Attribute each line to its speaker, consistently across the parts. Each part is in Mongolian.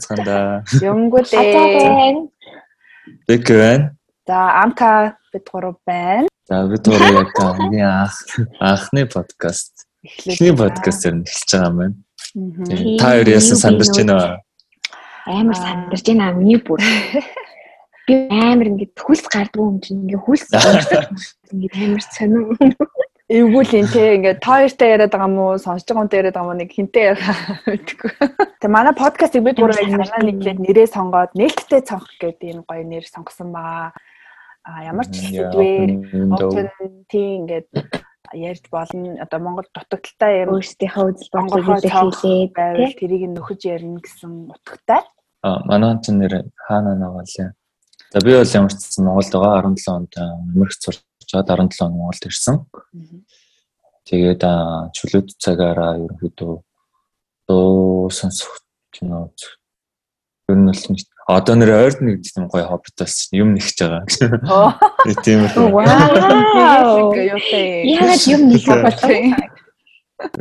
Speaker 1: байцгаанда.
Speaker 2: Юмгүлээ.
Speaker 1: Бэг байна.
Speaker 2: За амка бид гурав байна.
Speaker 1: За бид гурав яг хамгийн анх анхны подкаст. Эхний подкаст ер нь эхэлж байгаа юм байна. Та хоёр яасан сандарч байна уу?
Speaker 3: Амар сандарч байна миний бүр. Би амар ингээд хөлс гардгүй юм чинь ингээд хөлс ингээд амар сонин.
Speaker 2: Эвгүүл энэ те ингээд та хоёртай яриад байгаа мó сонсож байгаа хүнтэй яриад байгаа мó нэг хинтэй яриа мэдгүй. Тэгээ манай подкастыг бид гурав санаа нэглээд нэрээ сонгоод нээлттэй цонх гэдэг ийм гоё нэр сонгосон байгаа. А ямар ч сэдвээр оптен тийм ингээд ярьж болно. Одоо Монгол дутагдaltaй юм
Speaker 3: өөрсдийнхөө үзэл бодлыг хэлээд
Speaker 2: байвал тэрийг нөхөж ярина гэсэн утгатай.
Speaker 1: А манай хүн нэр хаана наваалаа. За би бол ямар ч гэсэн Монголд байгаа 17 онд Америкт сурч чад 17 он Монголд ирсэн. Тэгээд чөлөөт цагаараа ерөнхийдөө дуу сонсох кино ер нь бол одоо нэр ойрд нэг тийм гоё хоббит болсон юм нэгж байгаа. Тийм үү.
Speaker 3: Вау. Яагаад юм нэг болсон?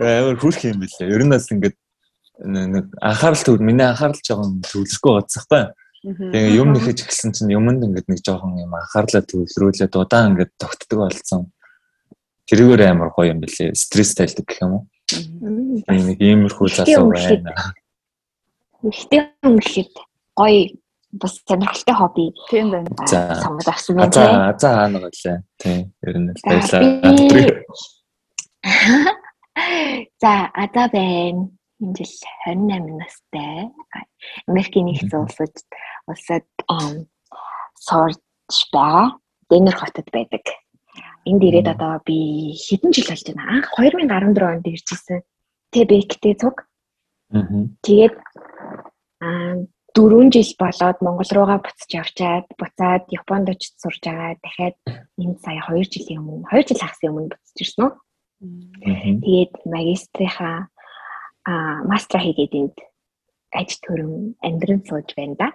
Speaker 1: Амар хүрх юм билээ. Ер нь бас ингээд нэг анхаарал төв миний анхаарал жоохон төвлөрөхгүй байцсахгүй. Тэгээ юм нэхэж эхэлсэн чинь юмд ингээд нэг жоохон юм анхаарлаа төвлөрүүлээд удаан ингээд тогтдог болсон. Тэрүүгээр амар гоё юм билээ. Стресс тайлдаг гэх юм уу? Нэг иймэрхүү залуу байна.
Speaker 3: Ихтэй өнгөлөд гоё бас сонирхолтой хобби.
Speaker 2: Тийм байна.
Speaker 1: За.
Speaker 3: Сонгож авсан байна.
Speaker 1: За за хаана гэлээ. Тийм. Ер нь л баярлалаа.
Speaker 3: За ада байна. Энэ жил 28 настай. Америкийн нэгдсэн улсад улсад сурч байгаа. Денер хотод байдаг. Энд ирээд одоо би хэдэн жил болж байна. Анх 2014 онд ирж ирсэн. Тэбэктэй цуг. Тэгээд аа 4 жил болоод Монгол руугаа буцаж явчаад буцаад Японд очиж сурж байгаа. Дахиад энэ сая 2 жилийн өмнө 2 жил хагас өмнө буцаж ирсэн үү. Тэгээд магистрийнхаа а мастер хийгээд энд аж төрөм амьдран сууж байна да.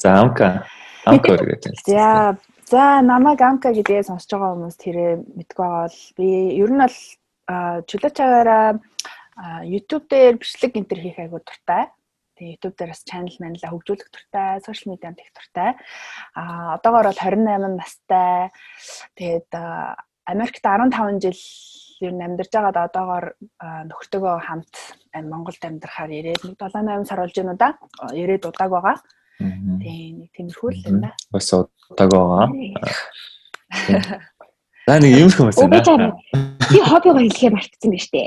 Speaker 1: За амка амка гэдэг.
Speaker 2: За за намайг амка гэдгээ сонсож байгаа хүмүүс тэрэ мэдгүй байгаа бол би ер нь бол чөлөө чагаараа YouTube дээр бичлэг энтер хийх айгуу дуртай. Тэгээ YouTube дээр бас channel манлаа хөгжүүлэх дуртай, social media-нд их дуртай. А одоогоор бол 28 настай. Тэгээд Америкт 15 жил ер нь амьдарч байгаад одоогоор нөхөртөөгөө хамт Монголд амьдрахаар ирээд нэг 7 8 сар болж байна да. Ирээд удааг байгаа. Тийм нэг тиймэрхүү л юм да.
Speaker 1: Бас удааг байгаа. За нэг юм хүмүүс
Speaker 3: байна. Би хоббигоо хэлэхээр мартсан байна штэ.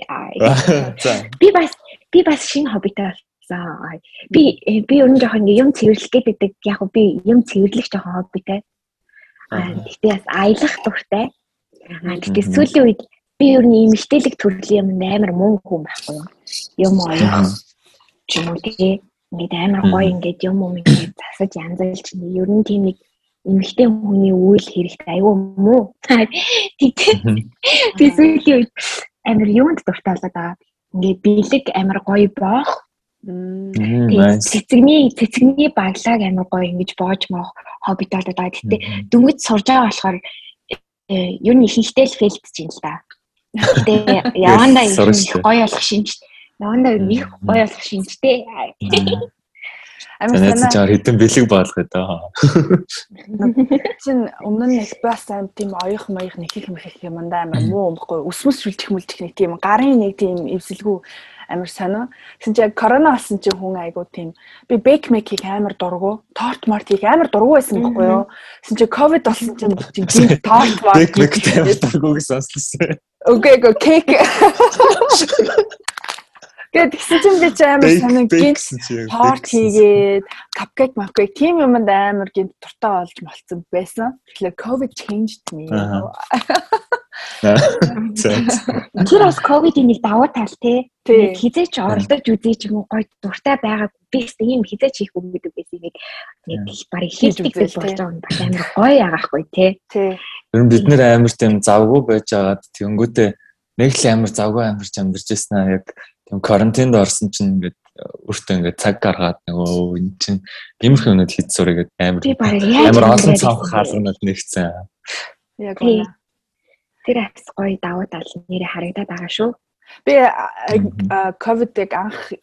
Speaker 3: Би бас би бас шинэ хоббитай болсон. Би би ер нь жоохон юм цэвэрлэх гэдэг яг би юм цэвэрлэх жоохон хоббитай. Тэгтээ бас аялах дуртай. Тэгтээ сүүлийн үед би ер нь ийм мэдээлэг төрлийн юм амар муу хүн байхгүй? Юм оёх ч юм уу тэгээ ингээд амар гоё ингээд юм юм ингээд засаж янзалж ер нь тийм нэг эмэгтэй хүний үйл хэрэгтэй айгүй муу. Тэгээ би сүүлийн үед амар юунд дуртай болоод байгаа. Ингээд бэлэг амар гоё боох. Тэгээ цэцэгний цэцэгний баглааг амар гоё ингэж боож моох хоббитай болоод байгаа. Гэтэ дөнгөж сурж байгаа болохоор ер нь ихэнхдээ л фейлдэж юм л да. Гэтэ явандаа их гоё болох шинж. Явандаа их гоё болох шинжтэй.
Speaker 1: Амар санаа хэдэн бэлэг баалах гэдэг.
Speaker 2: Чин өмнө нь их бас аим тийм оёх маях нэг их мэх юм даа амар муу өмхгүй өсмөс шүлжих мүлжих нэг тийм гарын нэг тийм эвсэлгүй амар сонио. Тэгсэн чинь яг корона болсон чинь хүн айгуу тийм би бейк мейкийг амар дургу, торт мартийг амар дургу байсан байхгүй юу. Тэгсэн чинь ковид болсон чинь тийм торт
Speaker 1: март бейк мейктэй амар дургу гэсэн сонслоо.
Speaker 2: Окей, го кейк. Тэгээд тэгсэн чинь би ч амар санаа гинт торт хийгээд капкейк мапкейк тийм юмд амар гинт дуртай болж болцсон байсан. Тэгэхээр COVID changed me.
Speaker 3: Тэр бас ковидын нэг давуу тал тий. Хизээч оролдож үзье ч юм уу гоё дуртай байгаа би ч ийм хизээч хийх үг гэдэг байсан. Нэг нэг барыг хийдэг гэж болж байгаа юм бас амар гоё ягаахгүй тий.
Speaker 2: Тий.
Speaker 1: Ер нь бид нэр амар тийм завгүй байж байгаад тэнгүүтээ нэг л амар завгүй амьдарч амьдарч байсан аа. Яг тийм карантинд орсон чинь ингээд өөртөө ингээд цаг гаргаад нөгөө эн чинь гимэрх юмнууд хийц сурыг амар амар олон цав хаалганууд нэгцэн.
Speaker 2: Яг үнэ.
Speaker 3: Тэр бас гоё давуу тал нэрээ харагдаад байгаа шүү.
Speaker 2: Би ковидыг анх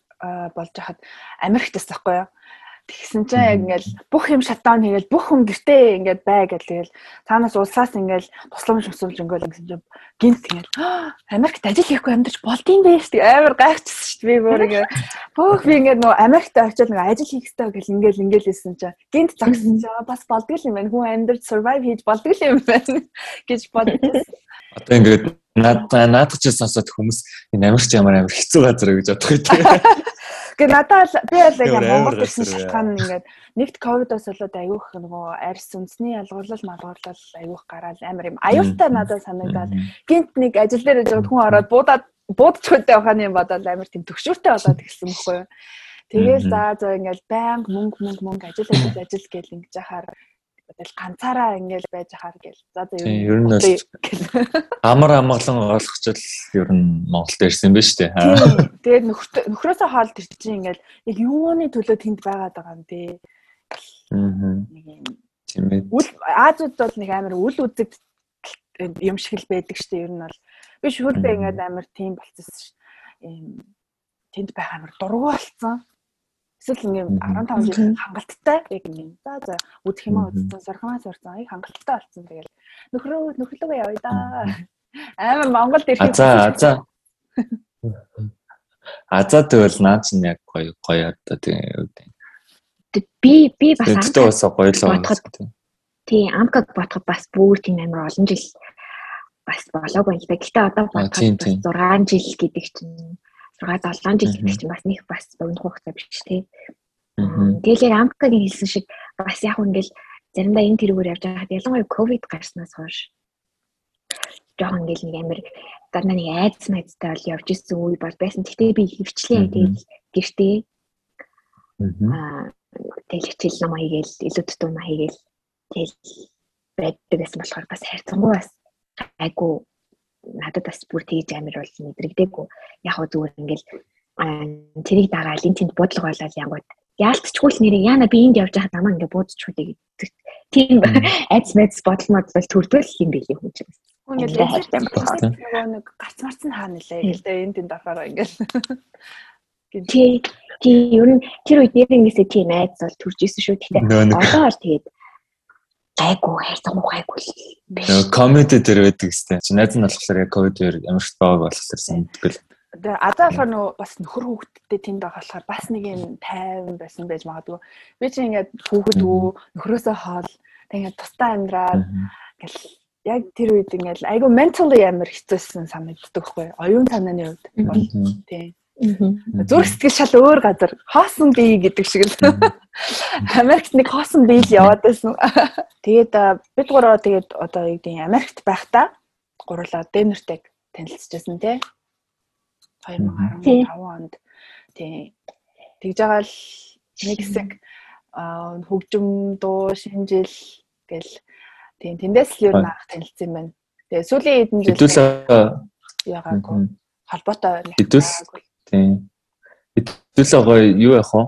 Speaker 2: болж хахад Америкт тас байхгүй юу? Тэгсэн чинь яг ингээл бүх юм шатдаун хийгээл бүх хүн гэртээ ингээд бай гэл тэгэл цаанаас улсаас ингээл тусламж өсөлж ингээл гэсэн чинь гинт ингээл Америкт ажил хийхгүй амьдарч болдсон бэ? шүү дээ. Амар гайхчихсан шүү дээ. Би бүр ингээд бүх би ингээд нөө Америкт очиод нэг ажил хийх хэрэгтэй гэл ингээл ингээл хэлсэн чинь гинт загсан чинь бас болдгоо юм байна. Хүн амьдарч survive хийж болдгоо юм байна гэж бодсон
Speaker 1: Одоо ингээд наад наад ч сонсоод хүмүүс энэ Америкч ямар амар хэцүү газар гэж бодох юм.
Speaker 2: Гэ надад би бол яг Монгол ирсэн шалтгаан ингээд нэгт ковидос болоод аявуух нөгөө арьс үндэсний ялгуурлал малгуурлал аявуух гараад амар юм. Аюултай надад санагдаад гинт нэг ажил дээр яжгаад хүн ороод буудаад буудчихгүй байхааны юм бодоод амар тийм төгшүүртэй болоод ирсэн байхгүй юу. Тэгэл за за ингээд банк мөнгө мөнгө мөнгө ажил ажил ажил гэл ингэж яхаар тэгэл ганцаараа ингээл байж хаар гэл. За за
Speaker 1: ер нь амар амгалан ойлгочвол ер нь Монголд ирсэн байж тээ.
Speaker 2: Тэгээд нөхрөөсөө хаалт ирчих ингээл яг юуны төлөө тэнд байгаад байгаа юм те.
Speaker 1: Аа.
Speaker 2: Үл Азууд бол нэг амар үл үзэг юм шиг л байдаг штэ ер нь бол. Би шүлбэ ингээд амар тийм болцсон ш. Ийм тэнд байх амар дургу болцсон. Эсвэл ингээм 15 жил хангалттай яг ингээм за за үзэх юм аа үзсэн сорхмаа сорсон их хангалттай болсон. Тэгэл нөхрөө нөхрөлгөө явъя да. Амар Монголд ирэх.
Speaker 1: За за. Азаа тэгвэл наад чинь яг гоё гоё одоо тийм
Speaker 3: би би бас
Speaker 1: амттай бас гоё л байна.
Speaker 3: Тийм амкаг бодоход бас бүр тийм амар олон жил бас болоогүй л да. Гэтэ одоо бодоход 6 жил гэдэг чинь 6 7 жил гэдэг чинь бас нэг бас богино хугацаа биш тий. Тэгэл яг амкагийн хэлсэн шиг бас яг ингээл заримдаа энэ тэрүүгээр явж байгаад ялангуяа ковид гарснаас хойш жоохон ингээл нэг амир гаднаа нэг айдас майдтай бол явж исэн үе бол байсан. Гэхдээ би хөвчлээ тэгэл гэртээ аа тэгэл хичээл ном хийгээл илүү тутам хийгээл тэгэл байдаг гэсэн болохоор бас хайрцангуй бас айгу надад бас бүр тэгж амир бол мэдрэгдээгүй. Яг хөө зүгээр ингээл тэрийг дагаал энэ тэнд бодлого болоод янгууд яалтчгүй л нэрээ яана би энд явж байхад намаа ингээ буудчихгүй гэдэг. Тийм айц мэдс бодломод бол төрдөл юм билий хүн чинь.
Speaker 2: Хүн яг нөгөө нэг гарц марц нь хаана нэлээ гэлдэ энэ тэнд орохоор ингээл
Speaker 3: Тий, тий, ер нь тэр үед нэрнгээсээ тийм айц бол төрж исэн шүү. Гэтэ одоо бол тэгээд гайгүй хайрцаггүй гайгүй л.
Speaker 1: Комеди дээр байдаг сте. Чи найз нь болохоор яг ковид дээр ямар ч байгааг болохоор санагддаг л.
Speaker 2: Тэгээ адаа болохоор нөгөө бас нөхөр хүүхдтэй тэнд байгаа болохоор бас нэг юм тайван байсан байж магадгүй. Би чи ингээд хүүхэд үү нөхрөөсөө хоол тэгээ тустай амьдраад ингээл яг тэр үед ингээл айгу mentally амар хэцүүсэн санагддаг хгүй. Оюун санааны хувьд бол тийм Зүрх сэтгэл шал өөр газар. Хоосон бие гэдэг шиг л. Америкт нэг хоосон бие л яваад байсан. Тэгээд бид гурав тэгээд одоо юу гэдэг Америкт байхдаа гурлаа Дэнэртэйг танилцчихсан тий. 2015 онд тий. Тэгж байгаа л нэг хэсэг хөгжим дуу шинжил гэл тийм тэндээс л юу наах танилцсан юм байна. Тэгээ сүүлийн хэдэн жил
Speaker 1: хэдүүлээ
Speaker 2: яагаагүй холбоотой
Speaker 1: хэдүүл Тийм. Хэдүүлээ гоё юу яах вэ?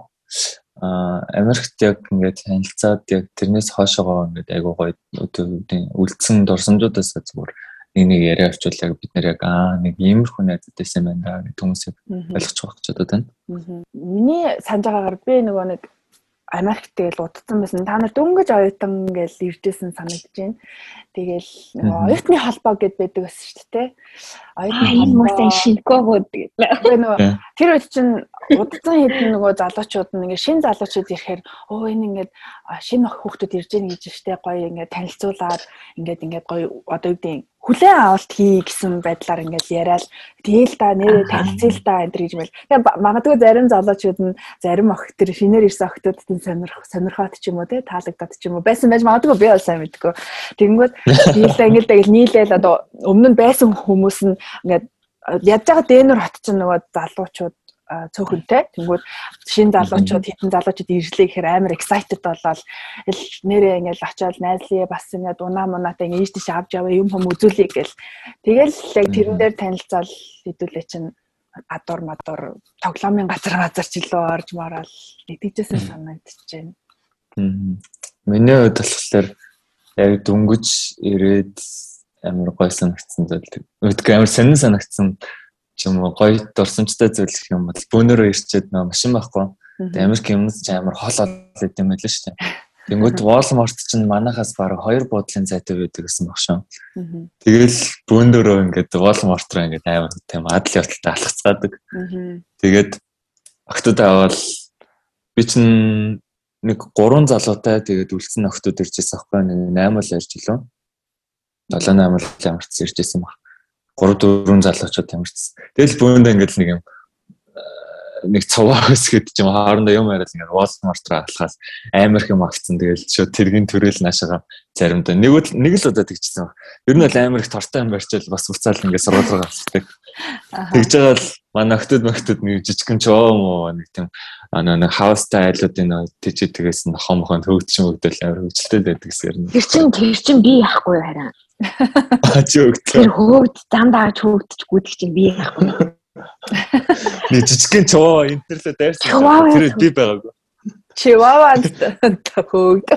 Speaker 1: Америкт яг ингээд танилцаад яг тэрнээс хойшоогоо ингээд айгуу гоё өдөрийн үлдсэн дурсамжуудаас зүгээр нэг нэг яриа авчвал яг бид нэр яг аа нэг иймэрхүү найзад байсан юм байна гэдэг хүмүүсийг ойлгож байгаа гэж бодод байна.
Speaker 2: Миний санд байгаагаар би нөгөө нэг Америкт тэгэл удацсан байсан. Та нар дөнгөж оюутан гэж ирдээсэн санагдаж байна. Тэгэл нөгөө оюутны холбоо гэд байдаг байсан шүү дээ.
Speaker 3: Оюутны мөсөн шинкогод
Speaker 2: гэдэг. Нөгөө тэр үед чинь удацсан хэдэн нөгөө залуучууд ингээ шин залуучууд ирэхээр оо энэ ингээд шинэ хүүхдүүд ирж гин гэж штэ гоё ингээ танилцуулаад ингээд ингээд гоё одоо юу гэдэг хүлэн авалт хий гэсэн байдлаар ингээл яриад тэгэл да нэрээ танилцъя л да энэ гэж мэл. Тэгээ магадгүй зарим залуучууд нь зарим охт тэр шинээр ирсэн охтуудад нь сонирх сонирхоод ч юм уу те таалагдаад ч юм уу байсан байж магадгүй би бол сайн мэдгүй. Тэгэнгүүт нийлээ ингээл тэгэл нийлээл одоо өмнө нь байсан хүмүүс нь ингээд ядж байгаа дэнүр хот ч нөгөө залуучууд цөөхөнтэй. Тэнгүүд шинэ залуучууд хитэн залуучууд ирлээ гэхээр амар excited болоод нэрээ ингээл очиод найзлие бас ингээд унаа мунаатай ингээд ийш тийш авч яваа юм хүм үзүүлээ гэл. Тэгэл яг тэрэн дээр танилцал хэдүүлээ чинь адуур мадуур тоглоомын газар газар ч илүү орж морал нэгдэжсэн санагдчихэж байна.
Speaker 1: Миний хувьд болохоор яг дөнгөж ирээд амар гой санагдсан зүйл. Өөдгөө амар сонин санагдсан ч юм уу гоё дурсамжтай зүйл гэх юм бол бөөнөрөө ирчээд нөө машин байхгүй. Тэгээ Америк юмнаас ч амар хол олоод юм байл шүү дээ. Тэнгүүд Walmart чинь манахаас бараг хоёр буудлын зайтай байдаг гэсэн баг шүү. Тэгэл бөөнөрөө ингээд Walmart руу ингээд амар тийм адал явталтай алхацгаадаг. Тэгээд октод аваад би чинь нэг гурван залуутай тэгээд үлдсэн октод ирж байсан байхгүй нэг 8 л ярьж илүү. 7 8 л ямарчсан ирж байсан баг. 3 4 залуучууд ямарчсан. Тэгэл бөөндөө ингээд нэг юм нэг цуваа өсгöd ч юм хоорондоо юм яриад ингээд Walmart руу алхаас амар их юм агцсан. Тэгэл шууд тэргийн төрөл наашаага заримдаа нэг л нэг л удаа тэгчихсэн. Ер нь бол амар их тортой юм барьчаал бас уцаал ингээд сургууль руу авчихдаг. Тэгж байгаа л манай охтууд мөхтүүд нэг жижигэн ч оо мó нэг тийм ана нэг хаустай айлуудын тийч тэгээс нь хомхон төгдсөн өгдөл амар хөвчлөлтэй байдаг гэсэн юм.
Speaker 3: Тэр чин тэр чин би яахгүй хараа.
Speaker 1: Ачи өгдөө.
Speaker 3: Тэр хөөд зам дааж хөөдч гүдэх чинь би яахгүй.
Speaker 1: Нэг жижигхэн чуваа интернет дайрсан. Тэр би байгаагүй.
Speaker 2: Чиваванд тохогд.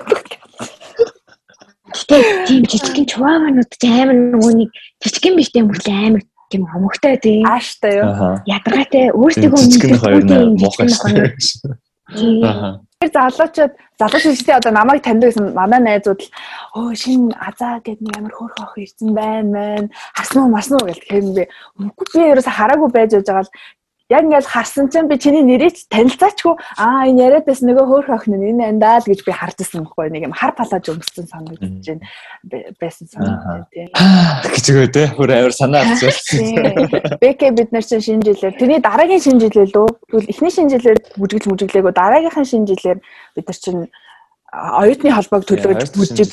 Speaker 3: Гэтэ тийм жижигхэн чуваванууд ч амар нөгөө нэг жижигхэн биштэй мөртлөө амар тийм хомогтой тийм.
Speaker 2: Ааштай юу?
Speaker 3: Ядаргаатай өөрсдөө
Speaker 1: жижигхэн хоёр мохой.
Speaker 2: Аа. Тэр залуучууд залуу шилжтэй одоо намайг таньдаг гэсэн манай найзууд л өө шин азаа гэдэг нэг амар хөөх ах ирсэн байна мэн харсан уу марсан уу? гэх юм би үгүй би ерөөсө хараагүй байж байгаа л яг ингээд харсан чинь би чиний нэрийг танилцаачгүй аа энэ яриад байсан нөгөө хөөх охин нь энэ андаа л гэж би харж ирсэн байхгүй нэг юм хар палаж өмссөн санагдаж байна байсан санагдаж тийм.
Speaker 1: Гэж үгүй те бүр авир санаа авчихсан
Speaker 2: бэкэ бид нар чинь шинэ жилээр тэрний дараагийн шинэ жилээ лөө тэгвэл эхний шинэ жилээр бүжиглж мүжиглээгөө дараагийнхаа шинэ жилээр бид нар чинь оюутны холбоог төлөөлж бүжиг.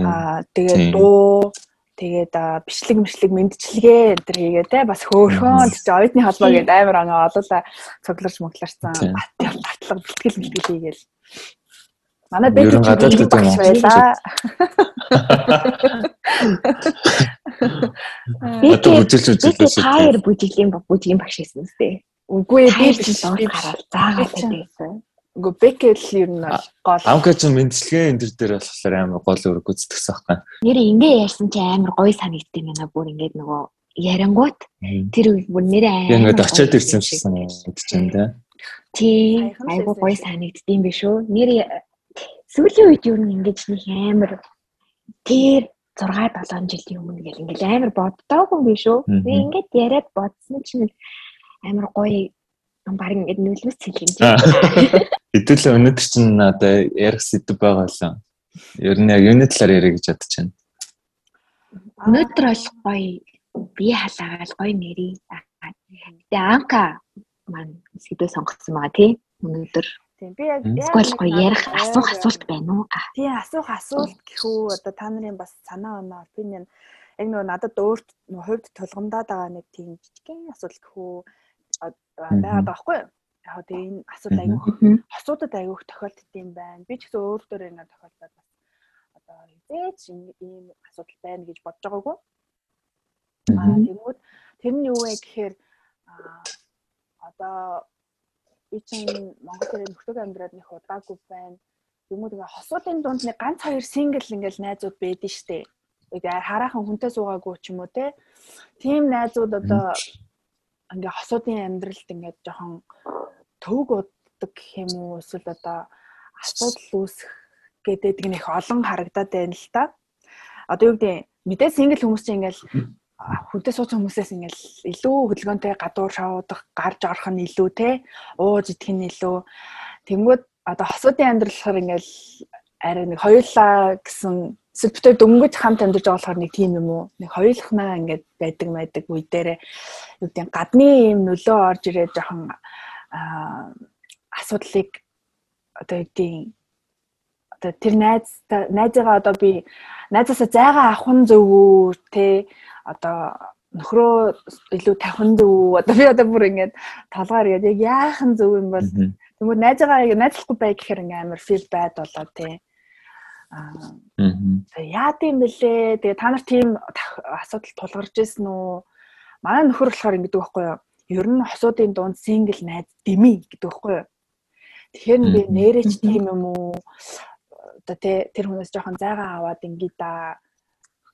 Speaker 2: аа тэгээд дуу Тэгээд бичлэг мишлэг мэдчилгээ энэ хийгээ те бас хөөхөн чи оюутны холбоо гэдэг амар ангаа олоола цугларч мөглөрсөн бат батлаг бэлтгэл бэлтгэл хийгээл. Манай бэк гадаад багш байлаа
Speaker 1: Одоо бүжиглж бүжиглээс
Speaker 3: хайр бүжиглийн бүжигийн багш байсан үстэй
Speaker 2: үгүй би биш
Speaker 3: гараад заагаад байсан
Speaker 2: Үгүй бэкэл ер нь гол.
Speaker 1: Амка ч мэдчилгээ энэ төр дээр болохоор амар гол өөр гүцдэгсэн байхгүй.
Speaker 3: Нэр ингээ ярьсан чи амар гоё санагдсан юм байна. Бүр ингээд нөгөө ярангуут тэр бүр нэрээ
Speaker 1: амар. Ингээд очиад ирсэн шсэн мэдчихээн тэ.
Speaker 3: Тий. Айгу гоё санагддсан биш үү? Нэр сүүлийн үед ер нь ингээд нэг амар тэр 6 7 жилийн өмнө гэл ингээд амар боддоогүй биш үү? Би ингээд яриад бодсон чинь амар гоё баг ингээд нөлөөс хэлэн.
Speaker 1: Хэдүүлээ өнөөдөр чинь одоо ярих сэдв байгаа л. Ер нь яг юуны талаар яриа гэж бодож байна.
Speaker 3: Өнөөдөр бол гоё бие халаагаал гоё нэрий. Тэгээ анка маань сэдвээ сонгосон байгаа тий. Өнөөдөр
Speaker 2: Тийм би яг
Speaker 3: эсвэл гоё ярих асуух асуулт байна уу?
Speaker 2: Тийм асуух асуулт гэхүү одоо та нарын бас санаа оноо opinion яг нөгөө надад өөрт хувьд тулгамдаад байгаа нэг тийм жижигхэн асуулт гэхүү байгаад байгаа хгүй юу? Яг тэгээ энэ асуудал аягүй асуудад аягүй тохиолдд юм байна. Би ч гэсэн өөр дөр ингэ тохиолдоод бас одоо хизээч ийм асуудал байна гэж бодож байгаагүй. Аа тэгмүүд тэр нь юу вэ гэхээр одоо би чинь Монгол хэрэг нөхдөг амьдраад нэг удаагүй байна. Тэгмүүд ингээ хосуулын дунд нэг ганц хоёр сингл ингээл найзууд байдэн штэ. Тэгээ хараахан хүнтэй суугаагүй ч юм уу те. Тим найзууд одоо ингээ хосуудын амьдралд ингээд жоохон төвөг уддаг гэх юм уу эсвэл одоо асуудал үүсэх гэдэг нэг олон харагдаад байна л та. Одоо юу гэдэг мэдээ сингл хүмүүс чинь ингээл хүнтэй суусан хүмүүсээс ингээл илүү хөдөлгөөнтэй гадуур шоудах гарч орох нь илүү те ууж идэх нь илүү тэнгүүд одоо хосуудын амьдралаар ингээл арай нэг хоёулаа гэсэн хоёр дөнгөж хамт амьдарч байгаа болохоор нэг тийм юм уу? Нэг хоёулахнаа ингээд байдаг байдаг үе дээрээ юу гэдэг гадны юм нөлөө орж ирээд жоохон асуудлыг одоо юу гэдэг одоо тэр найз найзгаа одоо би найзаасаа зайгаа авах нь зөв үү те одоо нөхрөө илүү тавхан зөв одоо би одоо бүр ингээд толгоор яг яах нь зөв юм бол тэгмээ найзгаа найзлахгүй бай гэхээр ингээм амар фил байд болоо те Аа. Яад юм бэлээ. Тэгээ та нар тийм асуудал тулгарч ирсэн үү? Манай нөхөр болохоор ингэдэг байхгүй юу? Ер нь хосуудын дунд сингл найз дими гэдэг байхгүй юу? Тэгэхээр би нэрэж тийм юм уу? Одоо тэ тэр хүнээс жоохон зайгаа аваад ингээ да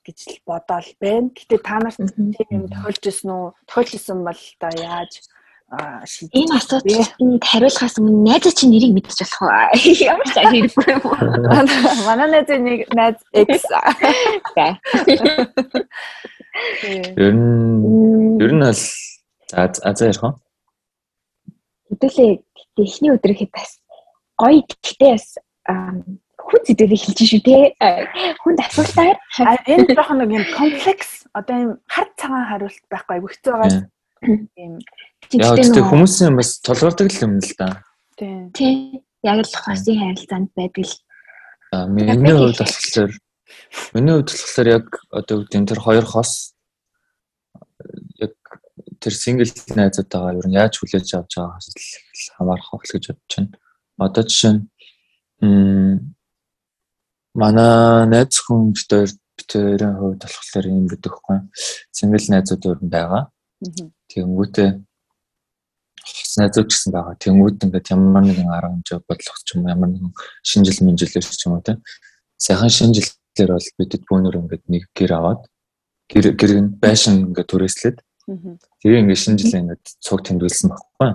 Speaker 2: гэж л бодоол байна. Гэтэ та нарт тийм тохиолж ирсэн үү? Тохиолж ирсэн бол та яаж
Speaker 3: шийдэх Энэ асуултанд хариулахаас өмнө найзаа чи нэрийг мэдчих болох уу? Ямар ч хэрэггүй юм уу?
Speaker 2: Манай найзаа нэг найз X.
Speaker 1: Ер нь ер нь бол за за ярих уу?
Speaker 3: Хэдүүлээ эхний өдөр ихэд бас гоё гэхдээ бас хүн зэдвэрийг хэлж шүү те. Хүнд асуултаар
Speaker 2: энэ жоохон нэг юм комплекс одоо юм хар цагаан хариулт байхгүй хэцүү байгаа
Speaker 1: юм Яг тийм хүмүүсийн бас толгордог юм л да.
Speaker 3: Тийм. Тийм. Яг л хосын харилцаанд байдаг л.
Speaker 1: Миний хувьд болохоор миний хувьд болохоор яг одоо үгдийн тэр хоёр хос тэр сингл найзуудтайгаа ер нь яаж хүлээж авч байгаагаас хамаарах байх гэж бодож байна. Одоо жишээ нь манай найз хүн битээр битээрийн хувьд болохоор юм гэдэг хгүй. Сингл найзууд өөр нь байгаа. Тэгэнгүүтээ хос найзууд гэсэн байгаа. Тэнгүүд ингээд ямар нэгэн арга хэмжээ бодлого ч юм ямар нэгэн шинжил мэнжилэр ч юм уу тийм. Сайхан шинжилгээр бол бидэд бүүнөр ингээд нэг гэр аваад гэр гэр байшин ингээд түрээслээд тэгээ ингээд шинжилээ ингээд цуг тэмдэглэсэн баггүй.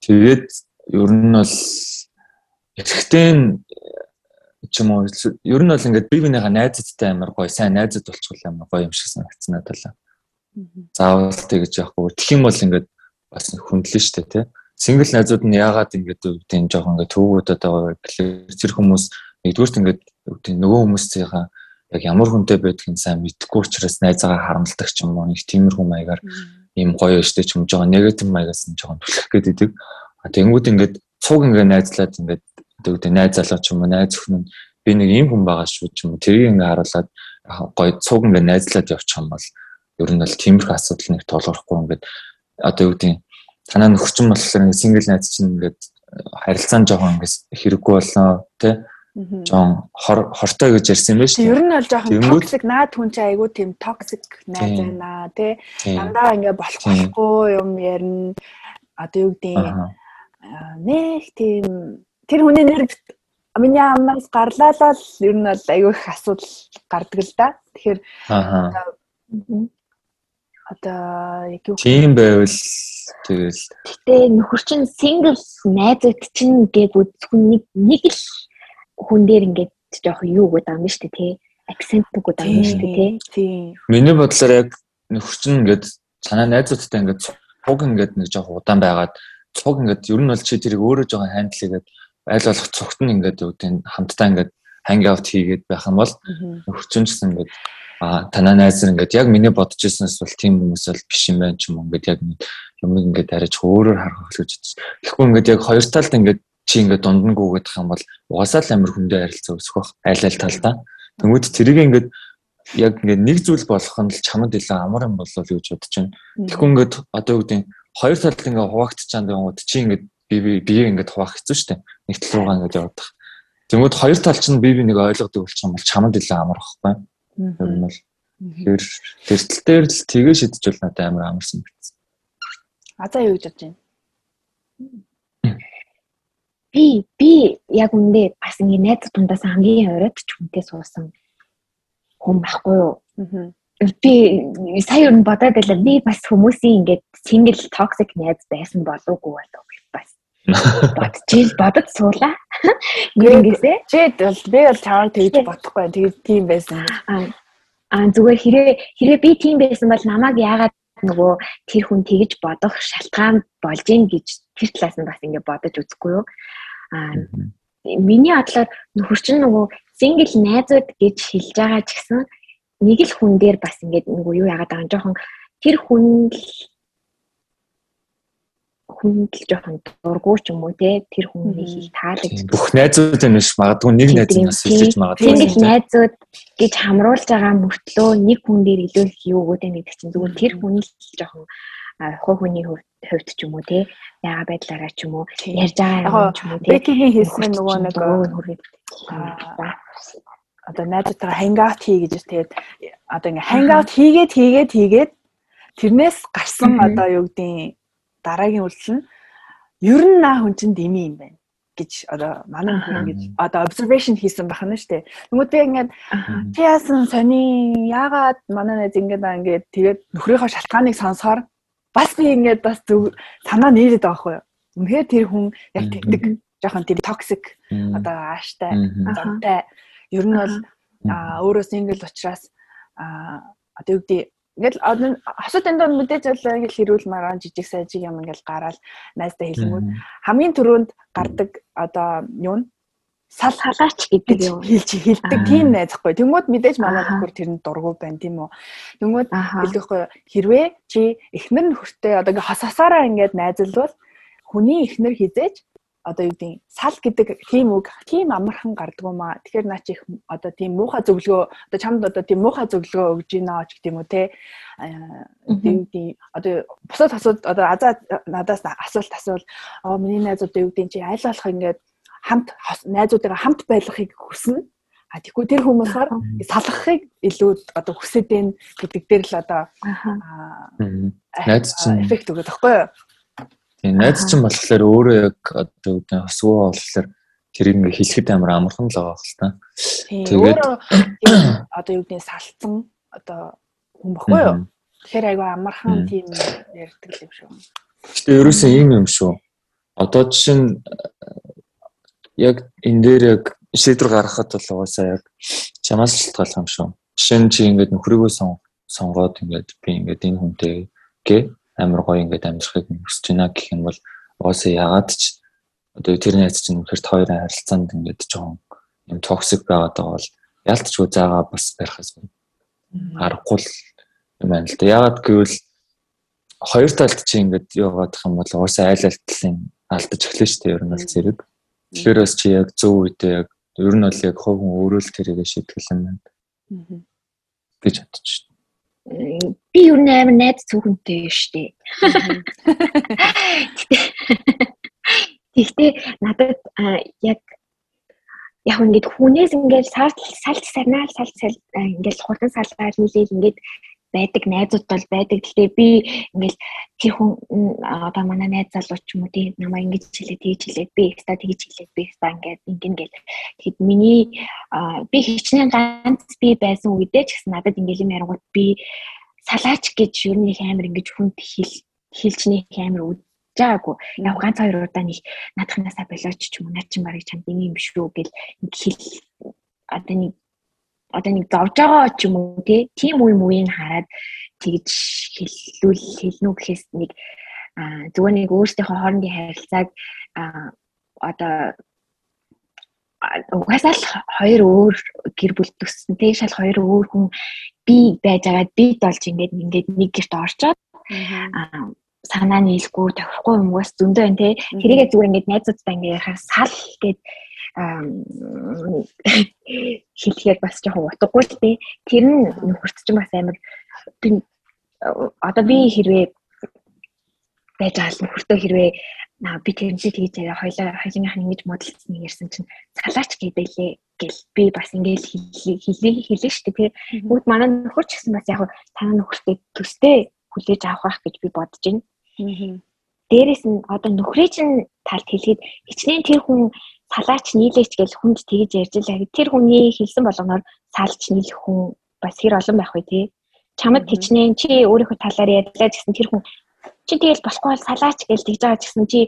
Speaker 1: Тэгээд ер нь бол эхтэй ч юм уу ер нь бол ингээд би бинийхээ найзтай амар гоё сайн найзад болчихвол амар гоё юм шиг санагдсан надад. Заавал тэгж яахгүй. Тэгэх юм бол ингээд бас хөндлөн штэ тий. Сингл найзууд нь яагаад ингэж үүдийн жоохон ингэ төвгүүдэд байгаа вэ гэхэлэр зэрэг хүмүүс нэгдүгээрт ингэ үүдийн нөгөө хүмүүсийнхаа яг ямар хүнтэй байдгийг сайн мэдгүй учраас найзаагаа харамлдаг ч юм уу нэг тиймэрхүү маягаар ийм гоё штэ ч юм жоохон негатив маягаас нь жоохон түлхэх гэдэг. А тэнгууд ингэ цуг ингэ найзлаад ингэ үүдийн найз залуу ч юм уу найз өхнө би нэг ийм хүн байгаа шүү ч юм уу тэрийг ингэ харуулад гоё цуг ингэ найзлаад явчих юм бол ер нь бол тиймэрхүү асуудал нэг тулгархгүй ингээд одоо юу гэдэг танаа нөхчин болохоор ингээд сингл найз чинь ингээд харилцаан жоохон ингээд хэрэггүй болноо тий жоон хортой гэж ярьсан шүү
Speaker 2: дээ. Ер нь бол жоохон токсик наад хүн чинь айгүй тийм токсик найз байна тий. Дандаа ингээд болох болохгүй юм ярина. Одоо юу гэдэг нэг тийм тэр хүний нэр миний амнаас гарлаа л ер нь бол айгүй их асуудал гардаг л да. Тэгэхээр одоо яг юу
Speaker 1: тийм байвал тэгэл
Speaker 3: гэтээ нөхөр чинь single найзууд чинь гээг үзэх нэг нэг л хүн дээр ингээд жоох юу гэдэг юм шүү дээ тий. Акцент гэдэг юм шүү дээ
Speaker 2: тий.
Speaker 1: миний бодлоор яг нөхөр чинь ингээд санаа найзуудтай ингээд цуг ингээд нэг жоох удаан байгаад цуг ингээд ер нь бол чи тэрийг өөрөө жоохон хандлигээд айл болох цогт нь ингээд юу гэдэг хамтдаа ингээд аут хийгээд байх юм бол нөхөр чинь гэсэн ингээд а танаа найз ингээд яг миний бодож ирсэнээс бол тийм хүмүүс бол биш юм байна ч юм уу. Ингээд яг юм ингээд арайч өөрөөр харах гэж бодсон. Тэгэхгүй ингээд яг хоёр талд ингээд чи ингээд дундангүү гэдэг юм бол угаасаа л амар хүндээ харилцаа өсөх бах айл айл талдаа. Тэнгүүд тэрийг ингээд яг ингээд нэг зүйл болох нь л чамд илүү амар юм болов уу гэж бодож байна. Тэгэхгүй ингээд одоо юу гэдэг хоёр талд ингээд хуваагдчихсан гэнүүд чи ингээд би би бие ингээд хуваах хэцүү шүү дээ. Нэг тал руугаа ингээд явах. Тэнгүүд хоёр тал чинь би би нэг ойлгодог болчих юм бол чамд илүү амар байхгүй. Ер нь бол тэгэхээр тэртэл дээр л тгээ шидэж бол надад амар амарсан байсан.
Speaker 2: А за юу гэж бодож байна?
Speaker 3: Би би яг үндэ бас ингэ найз тундаас хамгийн оройд ч хүнтэй суусан хүн байхгүй юу? Би сая юу бодоод байлаа. Би бас хүмүүсийн ингээд single toxic найз байсан болов уу болов бас бодчихил бодож суулаа. Гүрэнгээсээ.
Speaker 2: Чи бол би бол чамаар тэгж бодохгүй. Тэгээд тийм байсан.
Speaker 3: Аа зүгээр хэрэг хэрэг би тийм байсан бол намайг яагаад нөгөө тэр хүн тэгж бодох шалтгаан болж ийн гэж тэр талаас нь бас ингэ бодож үзэхгүй юу. Аа миний бодлоор нөхөр чинь нөгөө single найзууд гэж хэлж байгаа ч гэсэн нэг л хүн дээр бас ингэ нөгөө юу яагаад байгаа жоохон тэр хүн хүнд л жоохон дургуй ч юм уу те? Тэр хүнийг их таалагддаг.
Speaker 1: Бүх найзууд энэ биш магадгүй нэг найз нас хэлж магадгүй.
Speaker 3: Тэнгэл найзууд гэж хамруулж байгаа мөртлөө нэг хүн дээр илүү их юу өгөөд байдаг чинь зүгээр тэр хүн л жоохон хуу хүний хувьд ч юм уу те яга байдлаараа ч юм уу ярьж байгаа юм ч юм уу те.
Speaker 2: Бекигийн хэлсэн нөгөө нэг одоо найзтайгаа хангаут хий гэж тэгээд одоо ингээ хангаут хийгээд хийгээд хийгээд тэрнээс гарсан одоо юу гэдэг дараагийн үйлдэл нь ер нь наа хүн чинь дими юм байна. гэж одоо манай хүн ингэж одоо observation хийсэн байх нь шүү дээ. Би ингээд чи яасан сони яагаад манай найз ингээд ингээд тэгээд нөхрийнхөө шалтгааныг сонсохоор бас би ингээд бас зөв санаа нээрэд байгаа байхгүй юу. Үнэхээр тэр хүн яг тэгдэг жоохон тийм токсик одоо ааштай замтай ер нь бол өөрөө сингл учраас одоо юу гэдэг Ингээл асуудал энэ доо мэдээж бол ингээл хэрүүл маргаан жижиг сайжиг юм ингээл гараад найзтай хэлэнгүүт хамгийн түрүүнд гардаг одоо юу нь сал халаач гэдэг юм хэлж хэлдэг тийм найзахгүй. Тэнгүүд мэдээж манай нөхөр тэрэнд дургу байна тийм үү. Тэнгүүд хэлэхгүй хэрвээ чи эхнэр нөхөртэй одоо ингээ хасасаараа ингээд найзалвал хүний эхнэр хизээж одоо юу гэдэг сал гэдэг тийм үг тийм амархан гардггүй маа. Тэгэхээр наа чи их одоо тийм муухай зөвлөгөө одоо чамд одоо тийм муухай зөвлөгөө өгж гинэ ч гэдэг юм уу те. Тийм тийм одоо бусад асууд одоо азаа надаас асуулт асуул. Аа миний найзууд юу гэдэг чи аль болох ингээд хамт найзуудаараа хамт байлгахыг хүснэ. А тэгвэл тэр хүмүүсээр салгахыг илүү одоо хүсэж байна гэдэг дээр л одоо
Speaker 1: найз чинь
Speaker 2: эффект өгöd байхгүй юу?
Speaker 1: Тийм найз чинь болохоор өөрөө яг одоо үүдээ хосгоо болохоор тэр ингээ хэлэхэд амар амархан л байгаа хэл та.
Speaker 2: Тэгээд одоо юу гэдэг салцсан одоо хүн баггүй юу? Тэгэхээр айгаа амархан тийм ярьдаг юм шүү.
Speaker 1: Гэтэ ерөөсөө ийм юм шүү. Одоо жишээ нь яг энэ дээр яг шийдвэр гаргахад бол угаасаа яг чамаас шалтгаалх юм шүү. Жишээ нь чи ингээд нөхрийгөө сонгоод ингээд би ингээд энэ хүнтэй гээ амар гоё ингээд амьдрахыг хүсэж байна гэх юм бол уусаа ягаад ч одоо тэр найз чинь үнэхээр хоёрын харилцаанд ингээд жоохон юм токсик байгаад байгаа бол ялтчгүй заагаа бас барихаас аргагүй юм байна л да. Ягаад гэвэл хоёр талд чи ингээд яваадах юм бол уусаа айл алтлын алдаж эхлэв шүү дээ ер нь бол зэрэг. Тэгэхээр бас чи яг зөв үедээ яг ер нь бол яг хувь хүн өөрөө л тэрийг шийтгэл юм байна. гэж бодчих
Speaker 3: би юу нээр найз цүхэнтэй штэ. Гэхдээ надад яг яг ингээд хүнээс ингээд салт салт санаал салт салт ингээд хурдан салгаар нийлээл ингээд байдаг найзууд бол байдаг. Гэхдээ би ингээл тэр хүн одоо манай найз залуу ч юм уу тийм намайг ингэж хэлээ тэгж хэлээ би ихта тэгж хэлээ би ихта ингээд ингэн гэл. Тэгэхэд миний би хичнээн ганц би байсан үедээ ч гэсэн надад ингээл юм ярангууд би салаач гэж ер нь их амар ингэж хүнд хэл хэлж нэг амар жаагүй яг ганц хоёр удаа нэг наадхнасаа болооч ч юм уу наа чи барыг чамд ийм биш үү гэл хэл одоо нэг одоо нэг зовж байгаа ч юм уу тийм үе мууийг хараад тэгж хэллүүл хэлнүү гэхээс нэг зүгээр нэг өөрсдийнхөө хоорондын харилцааг одоо угаасаа л хоёр өөр гэр бүл төссөн. Тэг шал хоёр өөр хүн би байж агаад бид болж ингээд ингээд нэг гэрт орчоод санаа нийлэхгүй тохирохгүй юм уус зөндөө байна те тэрийгээ зүгээр ингээд найзуудтай ингээд ярахаар сал гэд хэлэхээр бас жоохон утгагүй л дээ. Тэр нь нөхөрт ч бас амар одоо би хэрвээ байж байгаа нөхөртөө хэрвээ би тэрнээ тэгж яриа хоёлаа хоёлынх нь ингэж модалцсан ярьсан чинь цалаач гэдэлээ гэл би бас ингээл хэлээ хэлээ шүү дээ. Бүгд манай нөхөр ч гэсэн бас яг танаа нөхөртэй төстэй хүлээж авах гэж би бодож байна. Дээрээс нь одоо нөхрийн чинь талд хэлэхэд хичнээн тэр хүн салаач нийлээч гэж хүнд тэгж ярьж илаа. Тэр хүний хэлсэн болгоноор салж нийлэх хүн бас хэр олон байх вэ тий. Чамд хичнээн чи өөрийнхөө талаар ярьлаа гэсэн тэр хүн чи тэгэл болохгүй бол салаач гэж тэгж байгаа гэсэн чи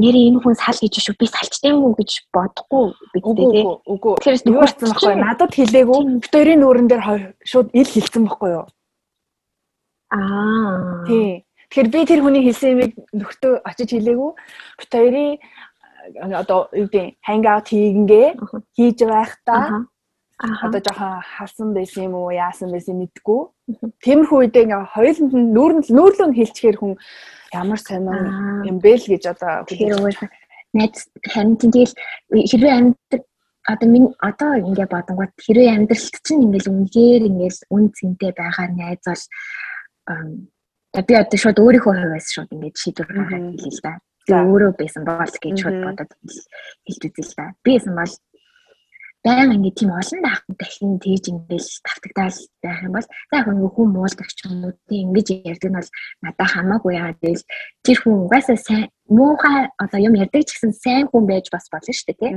Speaker 3: нэрээ энэ хүн сал гэж шүү би салчтай юм уу гэж бодохгүй бидтэй тий.
Speaker 2: Үгүй. Тэгэхээр нөхөрсөн байхгүй надад хэлээгүй. Битэрийн нүүрэн дээр шууд ил хэлсэн байхгүй юу? Аа. Тий. Тэгэхээр би тэр хүний хэлсэн юмыг нөхтөө очиж хэлээгүй. Битэрийн одоо юу гэдэг хангаут хийгэнгээ хийж байхдаа одоо жоохон хасан байсан юм уу яасан байсан мэдгүй. Тиймэрхүү үедээ ингээ хоёуланд нь нүүрэн нүүрлөө нь хэлчихээр хүн ямар сонир юм бэ л гэж одоо
Speaker 3: найз харин тэгэл хэрвээ амьд одоо минь одоо ингээ бодонгууд хэрвээ амьдралт чинь ингээл үнээр ингээл үн цэнтэй байгаар найз бол би одоо шууд өөрийнхөө хувьас шууд ингээд шийдвэр гаргах хэлээ л да өөрөө байсан бол гэж бодоод хэлж үзэл та. Би байсан бол баян ингээд тийм олон даахгүй дахин тэгж ингээд тавтагдаал байх юм бол за яг нэг хүн муулдаг ч юм уу тийм ингэж ярьдаг нь бол надад хамаагүй яа тэгэл тэр хүн угаасаа сайн муухай одоо юм ярьдаг ч гэсэн сайн хүн байж бас болно шүү дээ тийм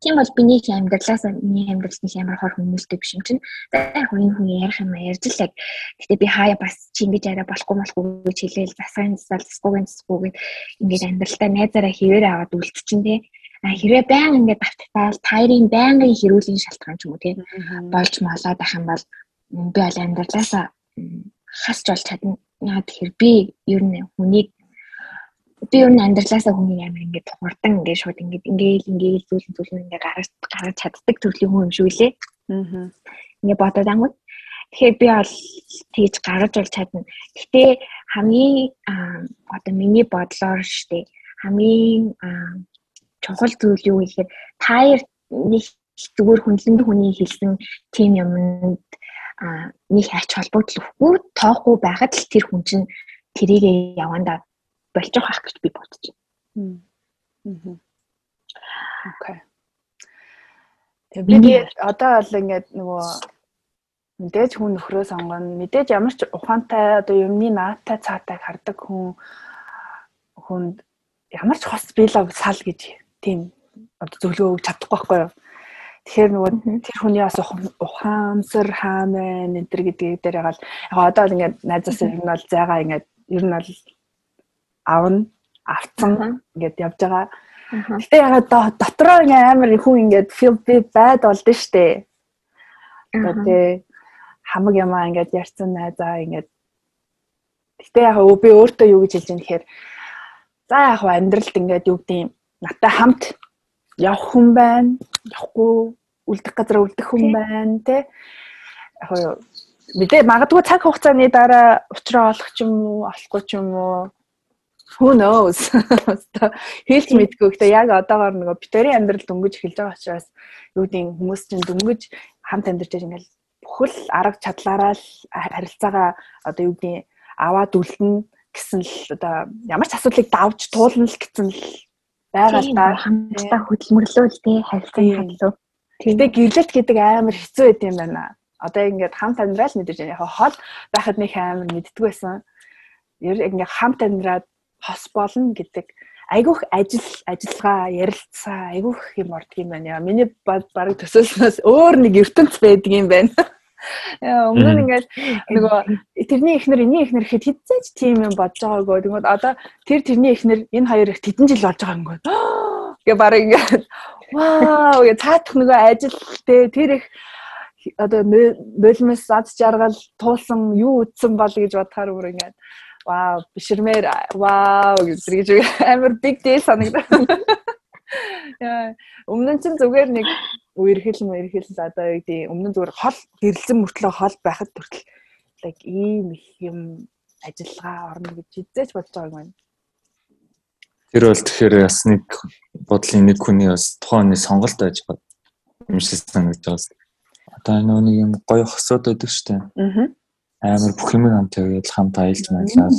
Speaker 3: Тийм бол биний амьдралаас миний амьдралд нэг ямар хор хүмүүсттэй биш юм чинь. За яг энэ хүн ярих юм ярьж л яг. Гэтэ би хаяа бас чи ингэж арай болохгүй болохгүй гэж хэлээл засгийн засал засгүйгийн засгүйгээд ингэж амьдралтаа найзаараа хിവэрэ аваад үлдчихин тий. А хэрвээ баян ингээд давталтаал тайрын байнгын хэрүүлийн шалтгаан ч юм уу тий. болж малаад ах юм бол би аль амьдралаасаа хасч болж чадна. Яа тэгэхээр би ер нь хүнийг би ер нь амьдралаасаа хүний амар ингээд хурдан ингээд шууд ингээд ингээд ингээд зүйлэн зүйлэн ингээд гаргаж гаргаж чаддаг төрлийн хүн юм шүү лээ. Аа. Ингээд бодоод ангууд. Тэгэхээр би бол тэгж гаргаж бол чадна. Гэтэ хамгийн одоо миний бодлоор штэ хамгийн чухал зүйл юу гэхээр таяр нэг зүгээр хүндлэнд хүний хэлсэн тим юмд нэг ач холбогдол өгөхгүй тоохгүй байгаад л тэр хүн чинь тэрийгэ явандаа болж байгаа гэж би бодож байна.
Speaker 2: Окей. Тэгээ би одоо бол ингээд нөгөө мэдээж хүн нөхрөө сонгоно. Мэдээж ямар ч ухаантай одоо юмны наатай цаатай хардаг хүн хүнд ямар ч хос биелэг сал гэж тийм одоо зөвлөгөө өгч чадахгүй байхгүй юу. Тэгэхээр нөгөө тэр хүний бас ухаамсар хаамын энэ төр гэдгийг дээр яг одоо л ингээд найзаас ер нь бол зайгаа ингээд ер нь бол авна авцсан ингээд явж байгаа. Гэтэ ягаад дотроо ингээ амар хүн ингээд feel би байд болдсон штэ. Тэгээ хамаг ямаа ингээд ярьсан найзаа ингээд Гэтэ яг би өөртөө юу гэж хэлж байгаа нэхэр за яг амьдралд ингээд юу гэдэг юм наттай хамт явах хүн байна. Явахгүй үлдэх газар үлдэх хүн байна те. Яг мэдээ магадгүй цаг хугацааны дараа уучраа олох ч юм уу, олохгүй ч юм уу who knows хэлж мэдгүй гэхдээ яг одоогоор нөгөө битэрийн амьдрал дөнгөж эхэлж байгаа учраас юу гэдэг хүмүүс чинь дөнгөж хамт амьдарч байгаа ингээл бүхэл арга чадлаараа л харилцаагаа одоо юу гэдэг аваад үлдэн гэсэн л одоо ямар ч асуудлыг давж туулна л гэсэн л байгаа л да
Speaker 3: хамтдаа хөдөлмөрлөөл тээ харилцааны хадлуу.
Speaker 2: Гэтэ гэрлэлт гэдэг амар хэцүү байт юм байна. Одоо ингээд хамт амьдрал мэдээж яг хол байхад нэг амар мэддэг байсан. Яг ингээд хамт амьдраад хос болно гэдэг айгүйх ажил ажиллагаа ярилцаа айгүйх юм ордог юм байна. Миний баг төсөөлснөөс өөр нэг ертөнц байдаг юм байна. Яа өмнө нь ингээл нөгөө тэрний ихнэр эний ихнэр гэхэд хизээч тийм юм бодож байгаагүй. Тэгмээд одоо тэр тэрний ихнэр энэ хоёр их хэдэн жил болж байгаа юм гээд. Гэ барыг ингээд вау гэ цаатах нөгөө ажил те тэр их одоо нулимс зад жаргал туулсан юу үтсэн бол гэж бодохоор бүр ингээд вау бишрмээр вау гэж амар big deal санагдав. Яа өмнө нь ч зүгээр нэг үерхэл мэрхэл одоо юу гэдэг өмнө зүгээр хол гэрлэн мөртлөө хол байхад төртөл like ийм их юм ажиллагаа орно гэж хизээч бодож байгаа юм байна.
Speaker 1: Тэр бол тэгэхээр бас нэг бодлын нэг хүний бас тухайн нэг сонголт байж байгаа юм шиг санагдаж байгаа. Одоо нэг юм гоё хосууд байдаг шүү дээ. Аа амар бүх юм хамт яваад хамт аялж маялал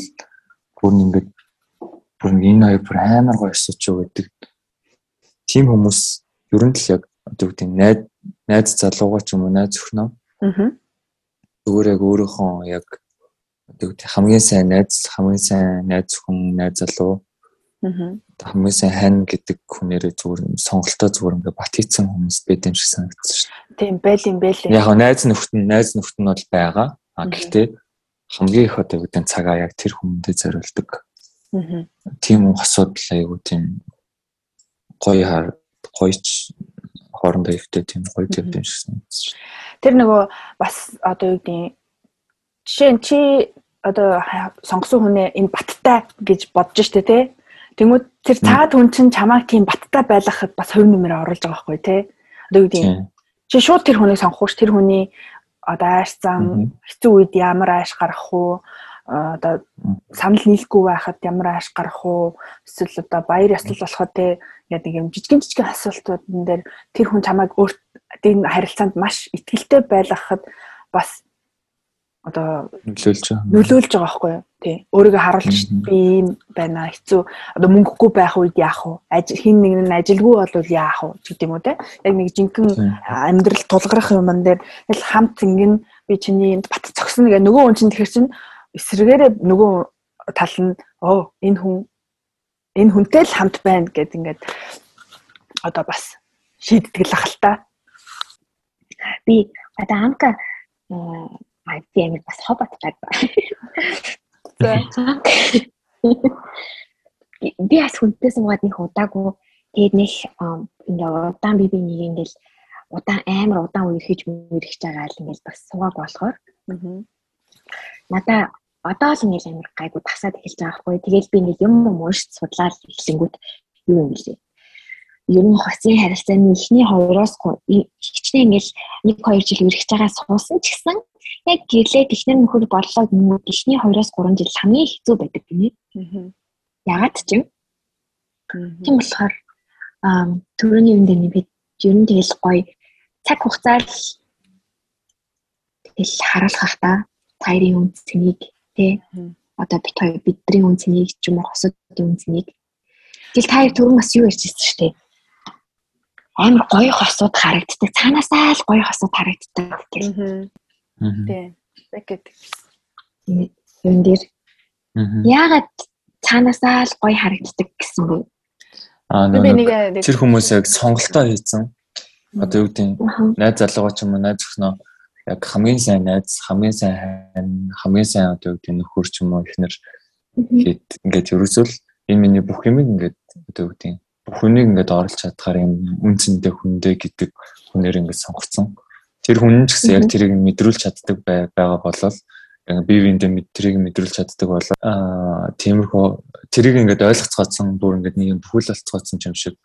Speaker 1: бүр ингээд бүр энэ хоёр бүр амар гоё өсөж өгдөг. Тим хүмүүс ер нь л яг одоо гэдэг найз найз залуугаа ч юм уу найз өхнөө. Аа. Зүгээр яг өөрийнхөө яг одоо гэдэг хамгийн сайн найз хамгийн сайн найз хүн найз залуу. Аа. Хамгийн сайн хань гэдэг хүнээрээ зүгээр сонголтоо зүгээр ингээд бат хийцэн хүмүүс байд юм шиг санагдсан шүү
Speaker 2: дээ. Тийм байл юм байл.
Speaker 1: Яг найз нөхд нь найз нөхд нь бол байгаа. А гэхдээ хамгийн их одоо гэдэг цагаа яг тэр хүмүүндээ зориулдаг. Аа. Тийм асуудал айгу тийм гоё хар гоёч хоорондоо өвтэй тийм гоё тийм юм шиг санагдсан.
Speaker 2: Тэр нөгөө бас одоо юу гэдэг жишээ нь чи одоо сонгосон хүнээ энэ баттай гэж бодож штэ тий. Тэнгүүд тэр цаад хүн чинь чамайг тийм баттай байлгахад бас хувь нэмэр оруулж байгаа байхгүй тий. Одоо юу гэдэг чи шууд тэр хүнийг сонгох ш тэр хүний одоо ааш зам хэцүү үед ямар ааш гарах уу одоо санал нийлэхгүй байхад ямар ааш гарах уу эсвэл одоо баяр ёслол болоход те яг нэг юм жижигэн жижигэн асуултуудын дээр тэр хүн чамайг өөрт энэ харилцаанд маш ихтгэлтэй байлгахад бас одоо
Speaker 1: нөлөөлж байгаа.
Speaker 2: Нөлөөлж байгаа байхгүй юу? Тий. Өөрийгөө харуулж би юм байна хэцүү. Одоо мөнгөгүй байх үед яах вэ? Ажил хин нэг нь ажилгүй болвол яах вэ гэдэг юм уу те? Яг нэг жинхэнэ амьдрал тулгарх юмн дээр л хамт ингэн би чиний бат цогсон гэх нөгөө хүн чинь тэгэхэр чинь эсрэгээрээ нөгөө тал нь оо энэ хүн энэ хүнтэй л хамт байна гэд ингээд одоо бас шийддэг л ахalta.
Speaker 3: Би одоо амка аа би амир бас хобот таг. Би бас хүнтэй суугаад нэг удаагүй. Тэгээд нэг ингээ удаан би би нэг ингээл удаан амар удаан үерхэж мөрөхж байгаа л ингээл бас суугааг болохоор. Надаа одоо л ингээл амар гайгүй тасаад эхэлж байгаа хгүй тэгээд би нэг юм уушд судлаад эхлэнгүүт юу юм бэлээ ер нь хоцын харилцааны эхний хоёроос хичнээн ингээл 1 2 жил үргэж байгаа суусан ч гэсэн яг гэрлээ техник нөхөр боллоо гэмүүд эхний 2-оос 3 жил хамгийн хэцүү байдаг гинэ. Ягаад ч юм. Тийм болохоор төрөний юм дээр би ер нь тэгэл гоё цаг хугацаар тэгэл харуулах та тайрын үн цэнийг тий одоо бит хоёр бидний үн цэнийг ч юм уу хосуудын үн цэнийг тэгэл та хоёр түрүүн бас юу ярьчихсан шүү дээ амар гоё хосууд харагддаг. Цаанаасаа л гоё хосууд харагддаг гэх.
Speaker 2: Тийм. Яг гэдэг.
Speaker 3: Юм дээр. Яагаад цаанаасаа л гоё харагддаг гэсэн бэ?
Speaker 1: Аа нэг тэр хүмүүс яг сонголтоо хийсэн. Одоо юу гэдэг найз залуугаа ч юм уу найз зөвхнөө яг хамгийн сайн найз, хамгийн сайн хамгийн сайн одоо юу гэдэг нөхөр ч юм уу ихнэр гээд ингээд ерөөсөл энэ миний бүх юм ингээд одоо юу гэдэг бүх хүнийг ингээд оруулж чадхаар юм үнцэндээ хүндээ гэдэг хүнээр ингээд сонгоцсон. Тэр хүн ч гэсэн яг тэрийг мэдрүүлж чаддаг байгаа болол бие биендээ мэдрийг мэдрүүлж чаддаг бол аа тиймэрхүү тэрийг ингээд ойлгоцгооцсон бүр ингээд нэг юм бүхэл болцгооцсон юм шиг.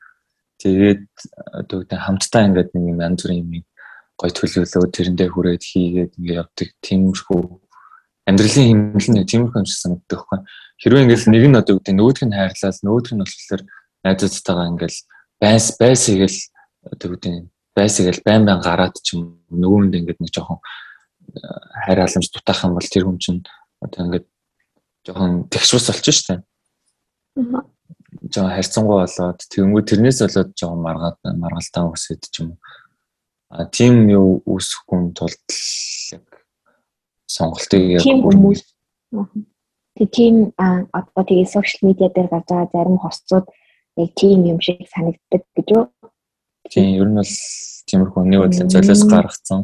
Speaker 1: Тэгээд одоо үгтэй хамтдаа ингээд нэг юм янз бүрийн юм гой төлөвлөө тэрэндээ хүрээд хийгээд ингээд явдаг тиймэрхүү амьдралын хэмнэл нь тиймэрхүү юм шиг санагддаг байхгүй хэрвээ ингээд нэг нь одоо үгтэй нөгөөх нь хайрлал нөгөөх нь болохоор найзуудтайгаа ингээд байс байс хийгээл одоо үгтэй байсагээл байн байн гараад ч юм нөгөөнд ингээд нэг жоохон э, хайр халамж дутаах юм бол тэр хүн чинь одоо ингээд жоохон тэгшвс болчих штэ. Аа. Жоо харьцангуй болоод тэгэнгүү тэрнээс болоод жоохон маргаад маргалтаа өсөд ч юм. А тийм юу үүсэхгүй тулд яг сонголтыг яг
Speaker 3: хүмүүс тэг тийм одоо тэгээ сошиал медиа дээр гарч байгаа зарим хосцууд яг тийм юм шиг санагддаг гэж юу
Speaker 1: Тийм ер нь бол тиймэрхүү нэг бодлын золиос гаргацсан.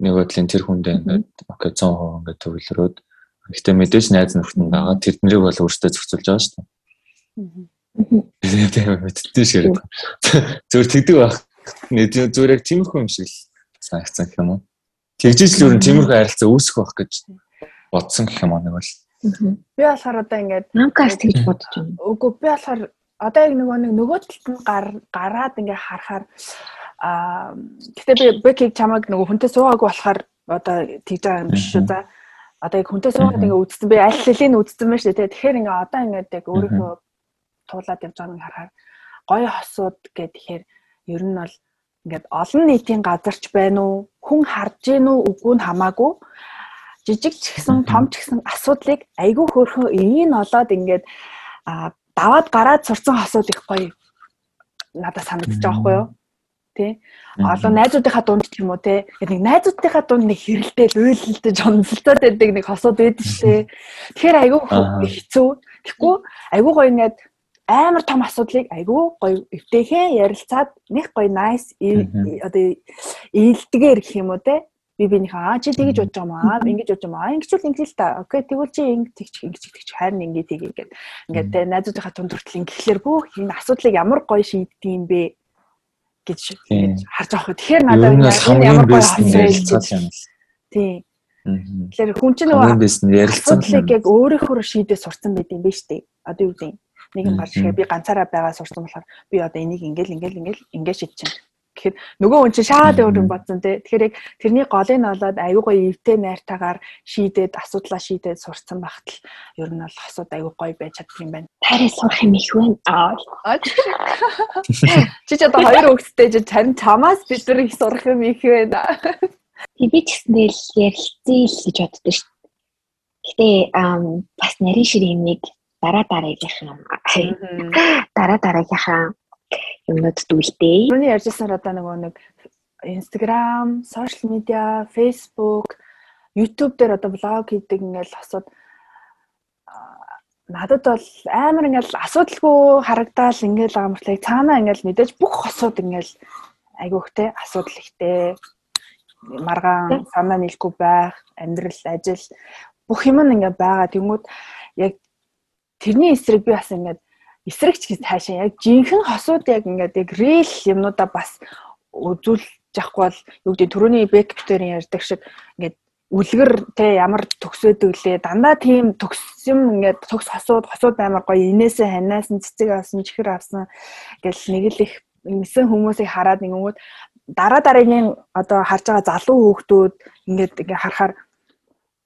Speaker 1: Нэг бодлын тэр хүндээ ингээд окей 100% ингээд төвлөрөөд гэхдээ мэдээж найз нөхдөнд байгаа тэднийг бол өөртөө зохицуулж байгаа шүү дээ. Тийм мэдтэн шиг. Зүгээр тэгдэг байх. Зүгээр яг тиймэрхүү юм шиг санагцсан гэх юм уу. Тэгжиж л ер нь тиймэрхүү харилцаа үүсэх байх гэж бодсон гэх юм уу нэг бол.
Speaker 2: Би болохоор одоо ингээд
Speaker 3: намкаас тэгж бодож байна.
Speaker 2: Үгүй би болохоор одоо яг нөгөө нэг нөгөө талд нь гараад ингээ харахаар аа гэтээ би бэкийг чамаг нөгөө хүнтэй суугаагүй болохоор одоо тэгж байгаа юм биш шүү за одоо яг хүнтэй суугаад ингээ үзсэн би аль хэлийн үзсэн байна шүү дээ. Тэгэхээр ингээ одоо ингээ яг өөрийнхөө туулаад явж байгааг харахаар гоё хосууд гэхээр ер нь бол ингээд олон нийтийн газарч байна уу? Хүн харж гин үү? Үгүй нь хамаагүй. Жижиг ч гэсэн том ч гэсэн асуудлыг айгүй хөөрхөн ийн олоод ингээд даваад гараад сурцсан хосууд их гоё надад санагдаж байгаа хгүй юу? Тий олон найзуудынхаа дунд ч юм уу тий нэг найзуудынхаа дунд нэг хэрэлдээл уйлэлдэж онцлцоод байдаг нэг хосууд байдаг шээ тэгэхээр айгүй хэцүү. Тэгэхгүй айгүй гоё ингээд амар том асуудлыг айгүй гоё өвтэйхэн ярилцаад нэг гоё nice одоо ийдгээр гэх юм уу те би бинийхээ аа чи тэгэж бодож байгаа маа. Ингэж бодож байгаа маа. Ингэж бол ингэж л та. Окей тэгвэл чи ингэ тэгч ингэж тэгч харин ингэ тийг ингээд ингээд тэ найзуудынхаа тунд хүртэл ингэхлээр бүх энэ асуудлыг ямар гоё шийддэг юм бэ? гэж харж авах. Тэгэхээр надад
Speaker 1: ямар гоё харилцаа юм.
Speaker 2: Тийм. Тэгэхээр хүн чинь нөгөө ярилцлагыг яг өөрөөхөр шийдээ сурцсан байт юм ба штэ. Одоо юу гэдэг нэг юм гарч би ганцаараа байгаа сурсан болохоор би одоо энийг ингээл ингээл ингээл ингээд шийдчихэв Тэгэхэд нөгөө хүн чинь шаад өөр юм бодсон тий. Тэгэхээр яг тэрний голыг нь болоод аюу гоё эвтэй найртаагаар шийдээд асуудлаа шийдээд сурцсан багт л ер нь бол хосууд аюу гоё байж чаддаг юм байна.
Speaker 3: Таараа сурах юм их байна. Аа.
Speaker 2: Чи ч одоо хоёр хүүхэдтэй ч харин чамаас бид нар их сурах юм их байна.
Speaker 3: Би ч гэсэндээ л ярилцъя л гэж боддоо шүү дээ. Гэтэ бас нарийн ширийн нэг дараа дараагийнхаа дараа дараагийнхаа юмнууд дүүлдээ.
Speaker 2: Түрүүний ярьжсаар одоо нөгөө нэг Instagram, social media, Facebook, YouTube дээр одоо блог хийдэг ингээл асууд надад бол амар ингээл асуудалгүй харагдаал ингээл мөртлөө цаанаа ингээл мэдээж бүх хосууд ингээл айгүйхтэй асуудал ихтэй маргаан санаа нийлэхгүй байх, амьдрал, ажил бүх юм ингээ байгаа. Тэнгүүд яг тэрний эсрэг би бас ингээд эсрэгч гэж цаашаа яг жинхэнэ хосууд яг ингээд яг рил юмнуудаа бас үзүүлж явахгүй бол юу гэдэг түрүүний бэк битэрийн ярьдаг шиг ингээд үлгэр те ямар төгсөөдөг лээ дандаа тийм төгс юм ингээд төгс хосууд хосууд амар гоё инээсээ ханаас нь цэцэг авсан чихэр авсан гэл нэг л их ингэсэн хүмүүсийг хараад ингэнгүүт дараа дараагийн одоо харж байгаа залуу хүүхдүүд ингээд ингээ харахаар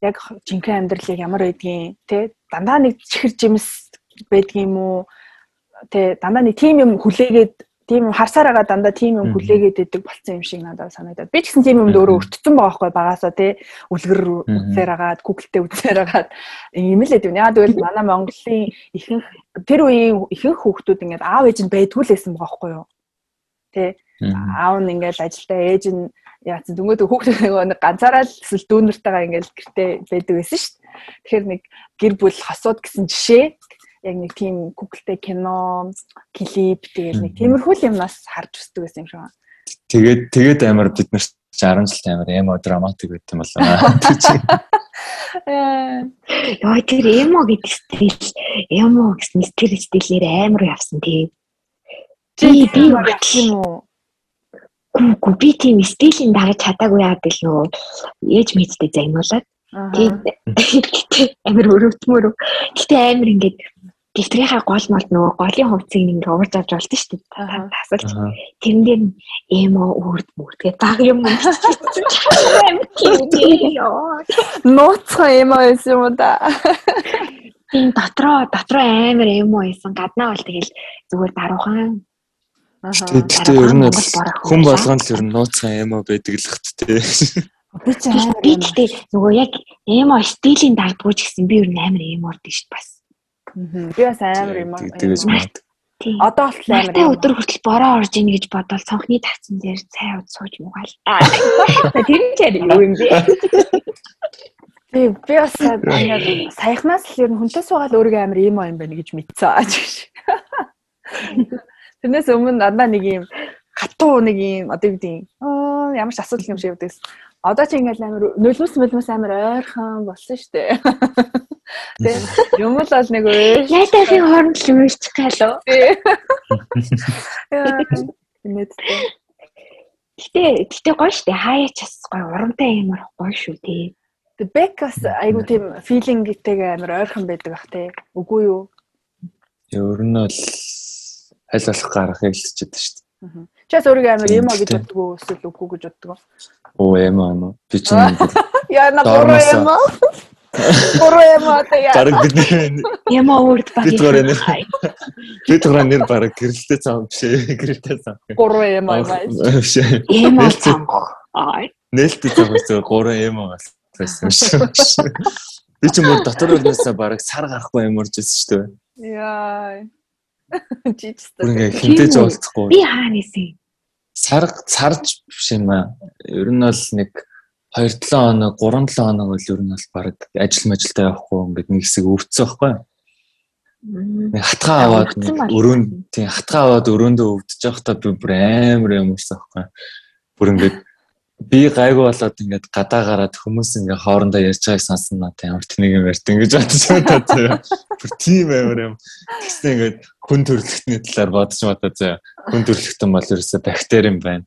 Speaker 2: яг жинхэнэ амьдралыг ямар байдгийг те дандаа нэг чихэр жимс байдгийм үү те дандаа нэг тим юм хүлээгээд тийм харсаар байгаа дандаа тийм юм хүлээгээд идэг болцсон юм шиг надад санагдаад. Би ч гэсэн тийм юмд өөрөө өртсөн байгаа байхгүй багасаа тий үлгэр үзээр агаад Google-тэй үзээр агаад юм л гэдэг. Яа тэгвэл манай Монголын ихэнх тэр үеийн ихэнх хүүхдүүд ингээд аав ээж нь байдгүй л байсан байгаа байхгүй юу. Тий аав нь ингээд ажилдаа ээж нь яатсан дүнгээд хүүхдүүд нэг ганцаараа л эсвэл дүүнэртэйгээ ингээд гэртээ байдаг байсан шүү дээ. Тэгэхээр нэг гэр бүл хосууд гэсэн жишээ яг нэг тийм Google-тэй кино, клип тэгээд нэг тиймэрхүү юмнаас харж үздэг байсан юм шиг байна.
Speaker 1: Тэгээд тэгээд амар бид нар 60 жил амар эмо драматик байт юм болоо.
Speaker 3: Яа тэр эмо гэдэг стил эмо гэсэн стил стилээр амар явсан тий.
Speaker 2: Би би юм уу?
Speaker 3: Гү би тийм стилийн дагаж чадаагүй яа гэл нөгөө ээж мэдтэй загнуулаад тэгээд амар өрөвдмөр. Гэтэ амар ингээд дэвтрийнхаа гол мод нөгөө голын хувцсыг ингээ уурж авч болдсон шүү дээ. Тасалж. Тэрэн дээр эмо үрд мүрдгээ баг юм
Speaker 2: Нууцхан эмо байсан юм да.
Speaker 3: Тийм дотроо дотроо амар эмо байсан. Гаднаа бол тэгэл зүгээр даруухан
Speaker 1: Тэгэхдээ ер нь хүн болгонд л ер нь нууцхан эмо байдаг л хэвчтэй.
Speaker 3: Би ч амар би гэхдээ нөгөө яг эмо стилийн дагдгүй ч гэсэн би ер нь амар эморд шүү дээ бас.
Speaker 2: Би бас амар юм аа.
Speaker 1: Тэгэж магад.
Speaker 2: Одоо бол амар.
Speaker 3: Тэ өдөр хүртэл бороо орж ийн гэж бодвол цонхны тавцсан дээр цай уд сууж муугаал. Тэр нь ч юу юм бэ?
Speaker 2: Би би бас ингээд саяхнаас л ер нь хүнтэй суугаад өөрийгөө амар юм юм байна гэж мэдсэн. Тэрнээс өмнө надаа нэг юм хатуу нэг юм одоо юу гэдэг аа ямар ч асуудал юм шиг явдагс. Одоо чи ингээд амар нулимс мөлмөс амар ойрхон болсон шүү дээ. Тэ юм л бол нэг өөр.
Speaker 3: Яатахийн хооронд л юм ирчих галуу.
Speaker 2: Мэдээ.
Speaker 3: Гэтэ гэтэ гоё штэ хаяач бас гоё урамтай юм гоё шүү тий.
Speaker 2: The back бас айгу тийм feeling-тэй амар ойрхон байдаг бах тий. Үгүй юу?
Speaker 1: Ер нь бол аль болох гаргахыг хэлчихэж штэ.
Speaker 2: Чи бас өөрийгөө амар эмо гэж боддог уу эсвэл үгүй гэж боддог уу?
Speaker 1: Оо эмо эмо. Би чинь
Speaker 2: Яа на гурван эмо. Гурван эмо таа.
Speaker 1: Бараг бидний
Speaker 3: эмо үрд баг.
Speaker 1: Бид гурван нэр. Бид гурван нэр бараг гэрэлтэй цаам биш ээ. Гэрэлтэй цаам.
Speaker 2: Гурван эмо
Speaker 3: биш. Эмо цаам. Аа.
Speaker 1: Нээлттэй цаам гэсэн гурван эмо байсан шүү. Би ч мөр дотор үлнээсээ бараг сар гарахгүй юм урж ирсэн шүү дээ.
Speaker 2: Яа. Жижигтэй.
Speaker 1: Ингээ хинтэж уулзахгүй.
Speaker 3: Би хаа нэсэн.
Speaker 1: Сар сарж биш юм аа. Ер нь бол нэг 2-7 хоног 3-7 хоног бол ер нь бол баг ажил мажилтай явахгүй ингээд нэг хэсэг өвдсөн байхгүй юу? Хатгаа аваад өрөөнд тийм хатгаа аваад өрөөндөө өвдөж явахдаа би бүр амар юм уурсан байхгүй? Бүр ингээд би гайгүй болоод ингээд гадаа гараад хүмүүс ингээ хоорондоо ярьж байгааг сонсон надад ямар тэнийг юм ярьт ингэж бодож байгаа заяа. Бүр тийм амар юм. Тэгсэн ингээд хүн төрөлхтний талаар бодож бодоо заяа. Хүн төрөлхтөн бол ерөөсө бактери юм байна.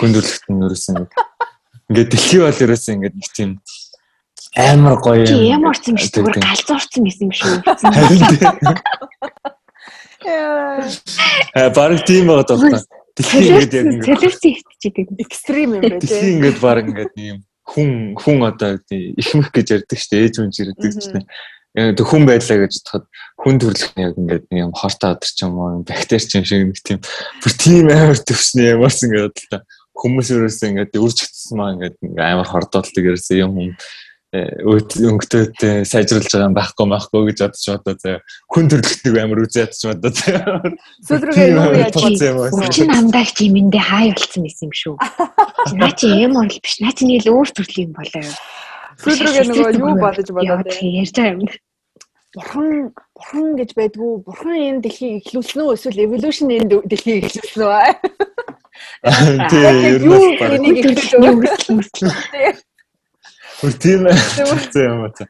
Speaker 1: Хүн төрөлхтөн ерөөсө ингээд Ингээд дэлхий бол ерөөсөө ингээд нэг тийм амар гоё
Speaker 3: юм. Ямар ч юм шиг зүгээр галзуурсан юм шүү.
Speaker 1: Яа. Бараг тийм байгаа тохтой. Дэлхий ингээд яг
Speaker 3: ингээд селекци хийчихдэг.
Speaker 2: Экстрим юм байна
Speaker 1: тий. Дэлхий ингээд бараг ингээд юм хүн хүн одоо ихмэх гэж ярьдаг шүү дээ. Ээж хүн шүү дээ. Яг хүн байлаа гэж бодоход хүн төрлөх нь яг ингээд юм хортой өдр ч юм уу бактери ч юм шиг нэг тийм бүр тийм амар төвшнээ ямарс ингээд бодлоо хүмүүс ерөөсөө ингээд үрж гитсэн маа ингээд амар хордоолдог ерөөсөө юм юм өнгөтөд сайжруулж байгаа юм байхгүй байхгүй гэж бодож бодоо заяа. Хүн төрлөختөг амар үзээ ядч бодоо заяа.
Speaker 2: Сүдрүүгээ юу яаж
Speaker 3: бодсон юм намдаг чи миндээ хай болцсон байсан юм шүү. Наа чи юм орл биш. Наа чи нэг л өөр төрлийн юм болоо юу.
Speaker 2: Сүдрүүгээ нөгөө юу бодож бодоо
Speaker 3: ярьж байгаа юм.
Speaker 2: Бурхан бурхан гэж байдгүй. Бурхан энэ дэлхийг эхлүүлсэн үү эсвэл evolution энэ дэлхийг эхлүүлсэн үү?
Speaker 1: Тэгээ ер нь
Speaker 2: энийг эхлүүлсэн.
Speaker 1: Бүр тийм хэлсэн юм аа.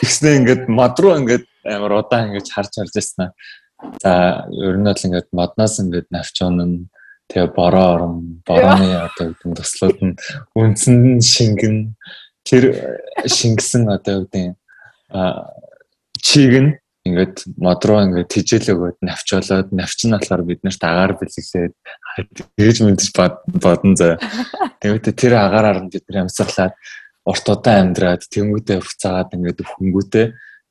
Speaker 1: Тэгснэ ингээд мод руу ингээд амар удаан ингээд харж харж яснаа. За ер нь л ингээд модноос ингээд навч унана тэгээ бороо орон борооны одоо гэдэг туслууд нь үндсэн шингэн тэр шингэсэн одоо үгдийн чиг нь ингээд мод руу ингээд тижэл өгөөд навч болоод навч нь болохоор бид нарт агаар бэлгэлээд тэгэж мэдэж бодон заа. Тэгээд тэр агаараар нь бид нар амьсгалаад урт удаан амьдраад тэнгүүдээ буцаагаад ингээд хөнгүүтэй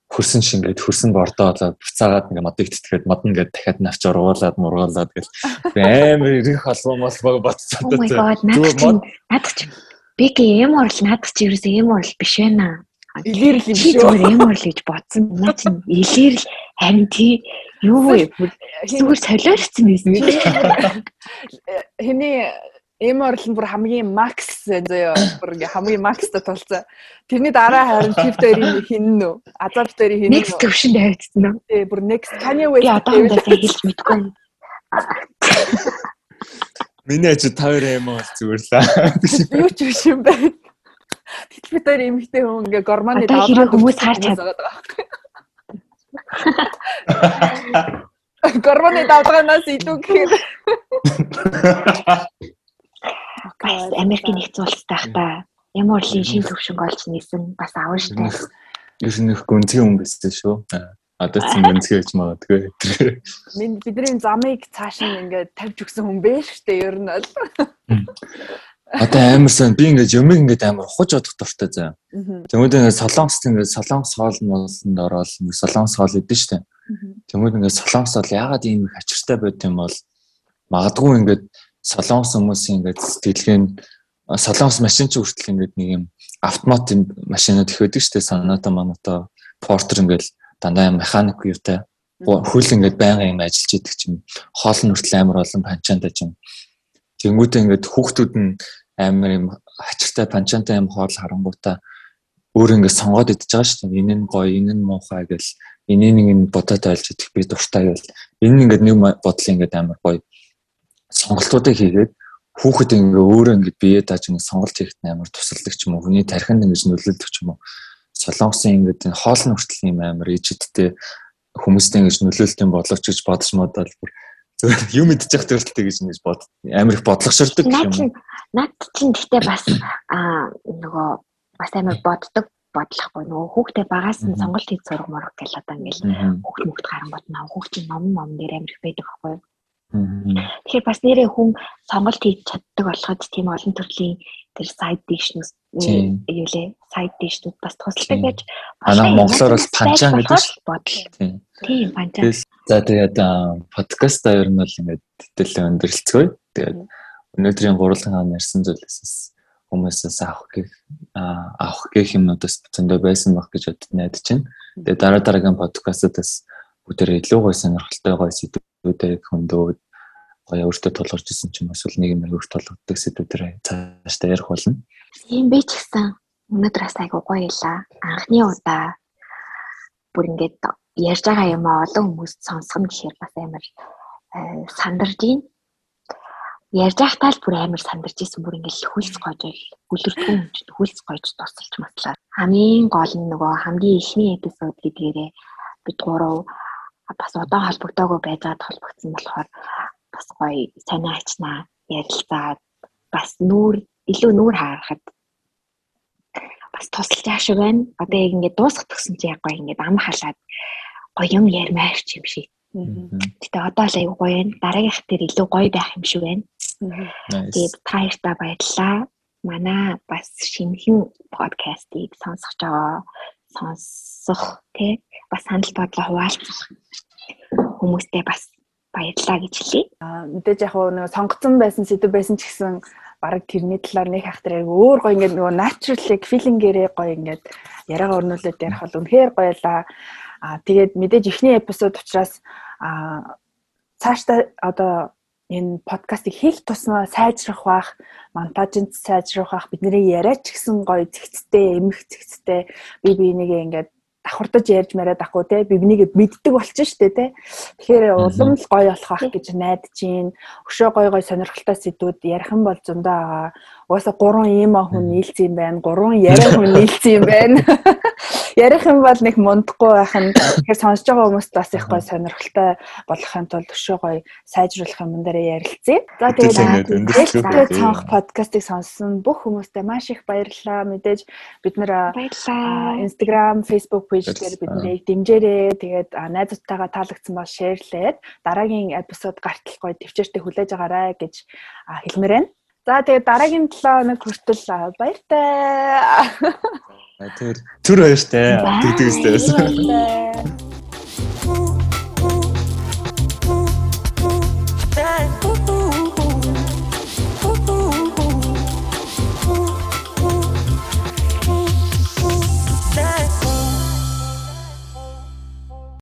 Speaker 1: хөрсөн шингээд хөрсөн бордоо болоод буцаагаад ингээд модыг тэтгээд мод ингээд дахиад навч ургуулад мургуулад гэл амар ирэх холбоо молбоо бодцоод
Speaker 3: байгаа. Надад ч би гэм орл надад ч ерөөсөө эм орл биш байна.
Speaker 2: Илэрл юм
Speaker 3: шүү. Зүгээр эм орл гэж бодсон. Наа чинь илэрл харин тий юу вэ? Зүгээр солиорцсон байсан.
Speaker 2: Хэний Эм орлон бүр хамгийн макс заяа бүр ингээ хамгийн макста тулцсан. Тэрний дараа харин Chief дээр хин нүү? Azab дээр хин
Speaker 3: нүү? Next төвшөнд тавигдсан уу?
Speaker 2: Тий, бүр next Kanye West.
Speaker 3: Би одоо энэ хэлж мэдэхгүй.
Speaker 1: Миний ажи тавар эм бол зүгээр л.
Speaker 2: Юу ч биш юм байна. Тэтэл би дээр эмхтэй хүн ингээ гормоны
Speaker 3: даваа хүмүүс харж
Speaker 2: байгаа. Гормоны давлгаанаас илүү гэхээр
Speaker 3: бас Америкийн нэгдсэн улстай байх та ямар л шин төвшинг олж нээсэн бас аван штэ.
Speaker 1: Ер нь их гүнзгий хүн байсан шүү. Одоо ч гүнзгий гэж магадгүй.
Speaker 2: Минь бидний замыг цааш нь ингээд тавьж өгсөн хүн бэ штэ ер нь бол.
Speaker 1: Одоо амар сан би ингээд юмэг ингээд амар ухаж бодох дуртай заа. Тэгмээд ингээд солонгос ингээд солонгос хоол муулсанд ороод солонгос хоол идэв штэ. Тэгмээд ингээд солонгос хоол ягаад ийм их ачиртай байт юм бол магадгүй ингээд солонгос хүмүүсийн ингээд сэтгэлгээ нь солонгос машин ч хүртэл ингээд нэг юм автомат машинууд их байдаг шүү дээ. Санаата манато портер ингээд дандаа механик юутай хөл ингээд байнга юм ажиллаж идэг чинь хоол нь хүртэл амар олон панчаантай чинь. Тэнгүүдээ ингээд хүүхдүүд нь амар юм ачиртай панчаантай юм хоол харангуудаа өөр ингээд сонгоод идэж байгаа шүү дээ. Энэ нь гоё, энэ нь муухай гэл энийг нэг нь бодоод ойлж идэх би дуртай байл. Энэ ингээд нэг бодлын ингээд амар гоё сонголтуудыг хийгээд хүүхэд ингээ өөрөө ингээ бие дааж ингээ сонголт хийхэд амар тусалдаг ч юм уу хүний тархинд ингээ нөлөөлдөг ч юм уу. Солонгосын ингээ энэ хоол нь хүртэл юм амар ижидтэй хүмүүстэй ингээ нөлөөлт юм боловч гэж бодож модал бүр зөв юм мэдчих төрөлтэй гэж ингэж бод амар их бодлогошордог
Speaker 3: юм. Наад чинь гэхдээ бас аа нөгөө бас амар боддог бодлохгүй нөгөө хүүхдээ багаас нь сонголт хийж сурах морох гэл одоо ингээл хүүхд мөхт гарan бодно хүүхдийн ном ном нэр амар их байдаг байхгүй Тэгэхээр бас нэрээ хүн сонголт хийж чаддаг болоход тийм олон төрлийн тэр сайд дишнус юу лээ сайд дишнүүд бас тусалдаг гэж
Speaker 1: манай монголоор бол панчаан гэдэг
Speaker 3: бодол. Тийм панчаан.
Speaker 1: За тэгээд подкаст ер нь бол ингээд тэтэлээ өндөрлцгөөе. Тэгээд өнөөдрийн гурван хаан ярьсан зүйлээс хүмүүсээс авах гэх авах гэх юмнуудаас зөндөө байсан баг гэж бодод найдаж байна. Тэгээд дараа дараагийн подкастаас бүгдээ илүү гоё сонирхолтой гоё сэдвүүдээр хөндөөд гоё өөртөө тулгарч исэн ч юм эсвэл нэг юм өөртөө тулгаддаг сэдвүүдээр цаашдаа ярих болно.
Speaker 3: Тийм би ч гэсэн өнөөдөр бас айгу гоё илаа. Анхны удаа бүр ингээд ярьж байгаа юм олон хүмүүст сонсох нь гэхээр бас амар э, сандарж байна. Ярьж байхдаа л бүр амар сандарч исэн бүр ингээд хөлс гойж гүлэрдгүн хүчтэй хөлс гойж тусалж матлаа. Хамгийн гол нь нөгөө хамгийн ихний эпизод гэдгээрээ бид гурав бас удаан холбогдоогүй байжгаад холбогдсон болохоор бас гоё сонио ачнаа ярилцаад бас нүүр илүү нүүр харахад бас тусалж аашиг байна. Одоо яг ингээд дуусгах гэсэн чи яг гоё ингээд ам халаад гоё юм ярмаар ч юм шиг. Гэтэ одоо л аягүй гоё байна. Дараагийнх дээр илүү гоё байх юм шиг байна. Тэгээд та хоёртаа баярлалаа. Манай бас шинэхэн подкастыг сонсож байгаа сонсох тий бас санал бодлоо хуваалцах хүмүүстэй бас баярлалаа гэж хэлье.
Speaker 2: Аа мэдээж яг нэг сонгоцсон байсан сэдв байсан ч гэсэн бараг тэрний талаар нэг хахтар яг өөр гоё ингээд нөгөө naturally feeling-гээрээ гоё ингээд яриагаа өрнүүлээд ярих бол үнэхээр гоёлаа. Аа тэгээд мэдээж эхний эпизод учраас аа цаашдаа одоо энэ подкастыг хийх тусмаа сайжрах бах, монтажинд сайжрах бах, бидний яриач гэсэн гоё зэгцтэй, эмх зэгцтэй би бинийгээ ингээд давхардаж ярьж мариад ахгүй те. Би бинийг мэддэг болчих штэ те. Тэгэхээр улам л гоё болох ах гэж найдаж гин өшөө гоё гоё сонирхолтой сэдвүүд ярих юм бол зөндөө байгаа угаасаа гурван ийм хүн нийлцсэн байна гурван яриа хүн нийлцсэн байна. Ярих юм бол нэг мундахгүй байх нь тэгэхээр сонсож байгаа хүмүүст бас их гоё сонирхолтой болохын тулд өшөө гоё сайжруулах юм дээр ярилцъя. За тэгээд цонх подкастыг сонссон бүх хүмүүстээ маш их баярлалаа. Мэдээж бид нэр Instagram Facebook пэйжээр биднийг дэмжээрэй. Тэгээд найзуудтайгаа таалагдсан бол шеэрлээд дараагийн эпизод гартал гоё төвчээртэй хүлээж агаарай гэж хэлмээр байна. За тэгээд дараагийн 7 хоног хүртэл баяртай.
Speaker 1: Тэр түр баяртай. Тэгдэг өстэй.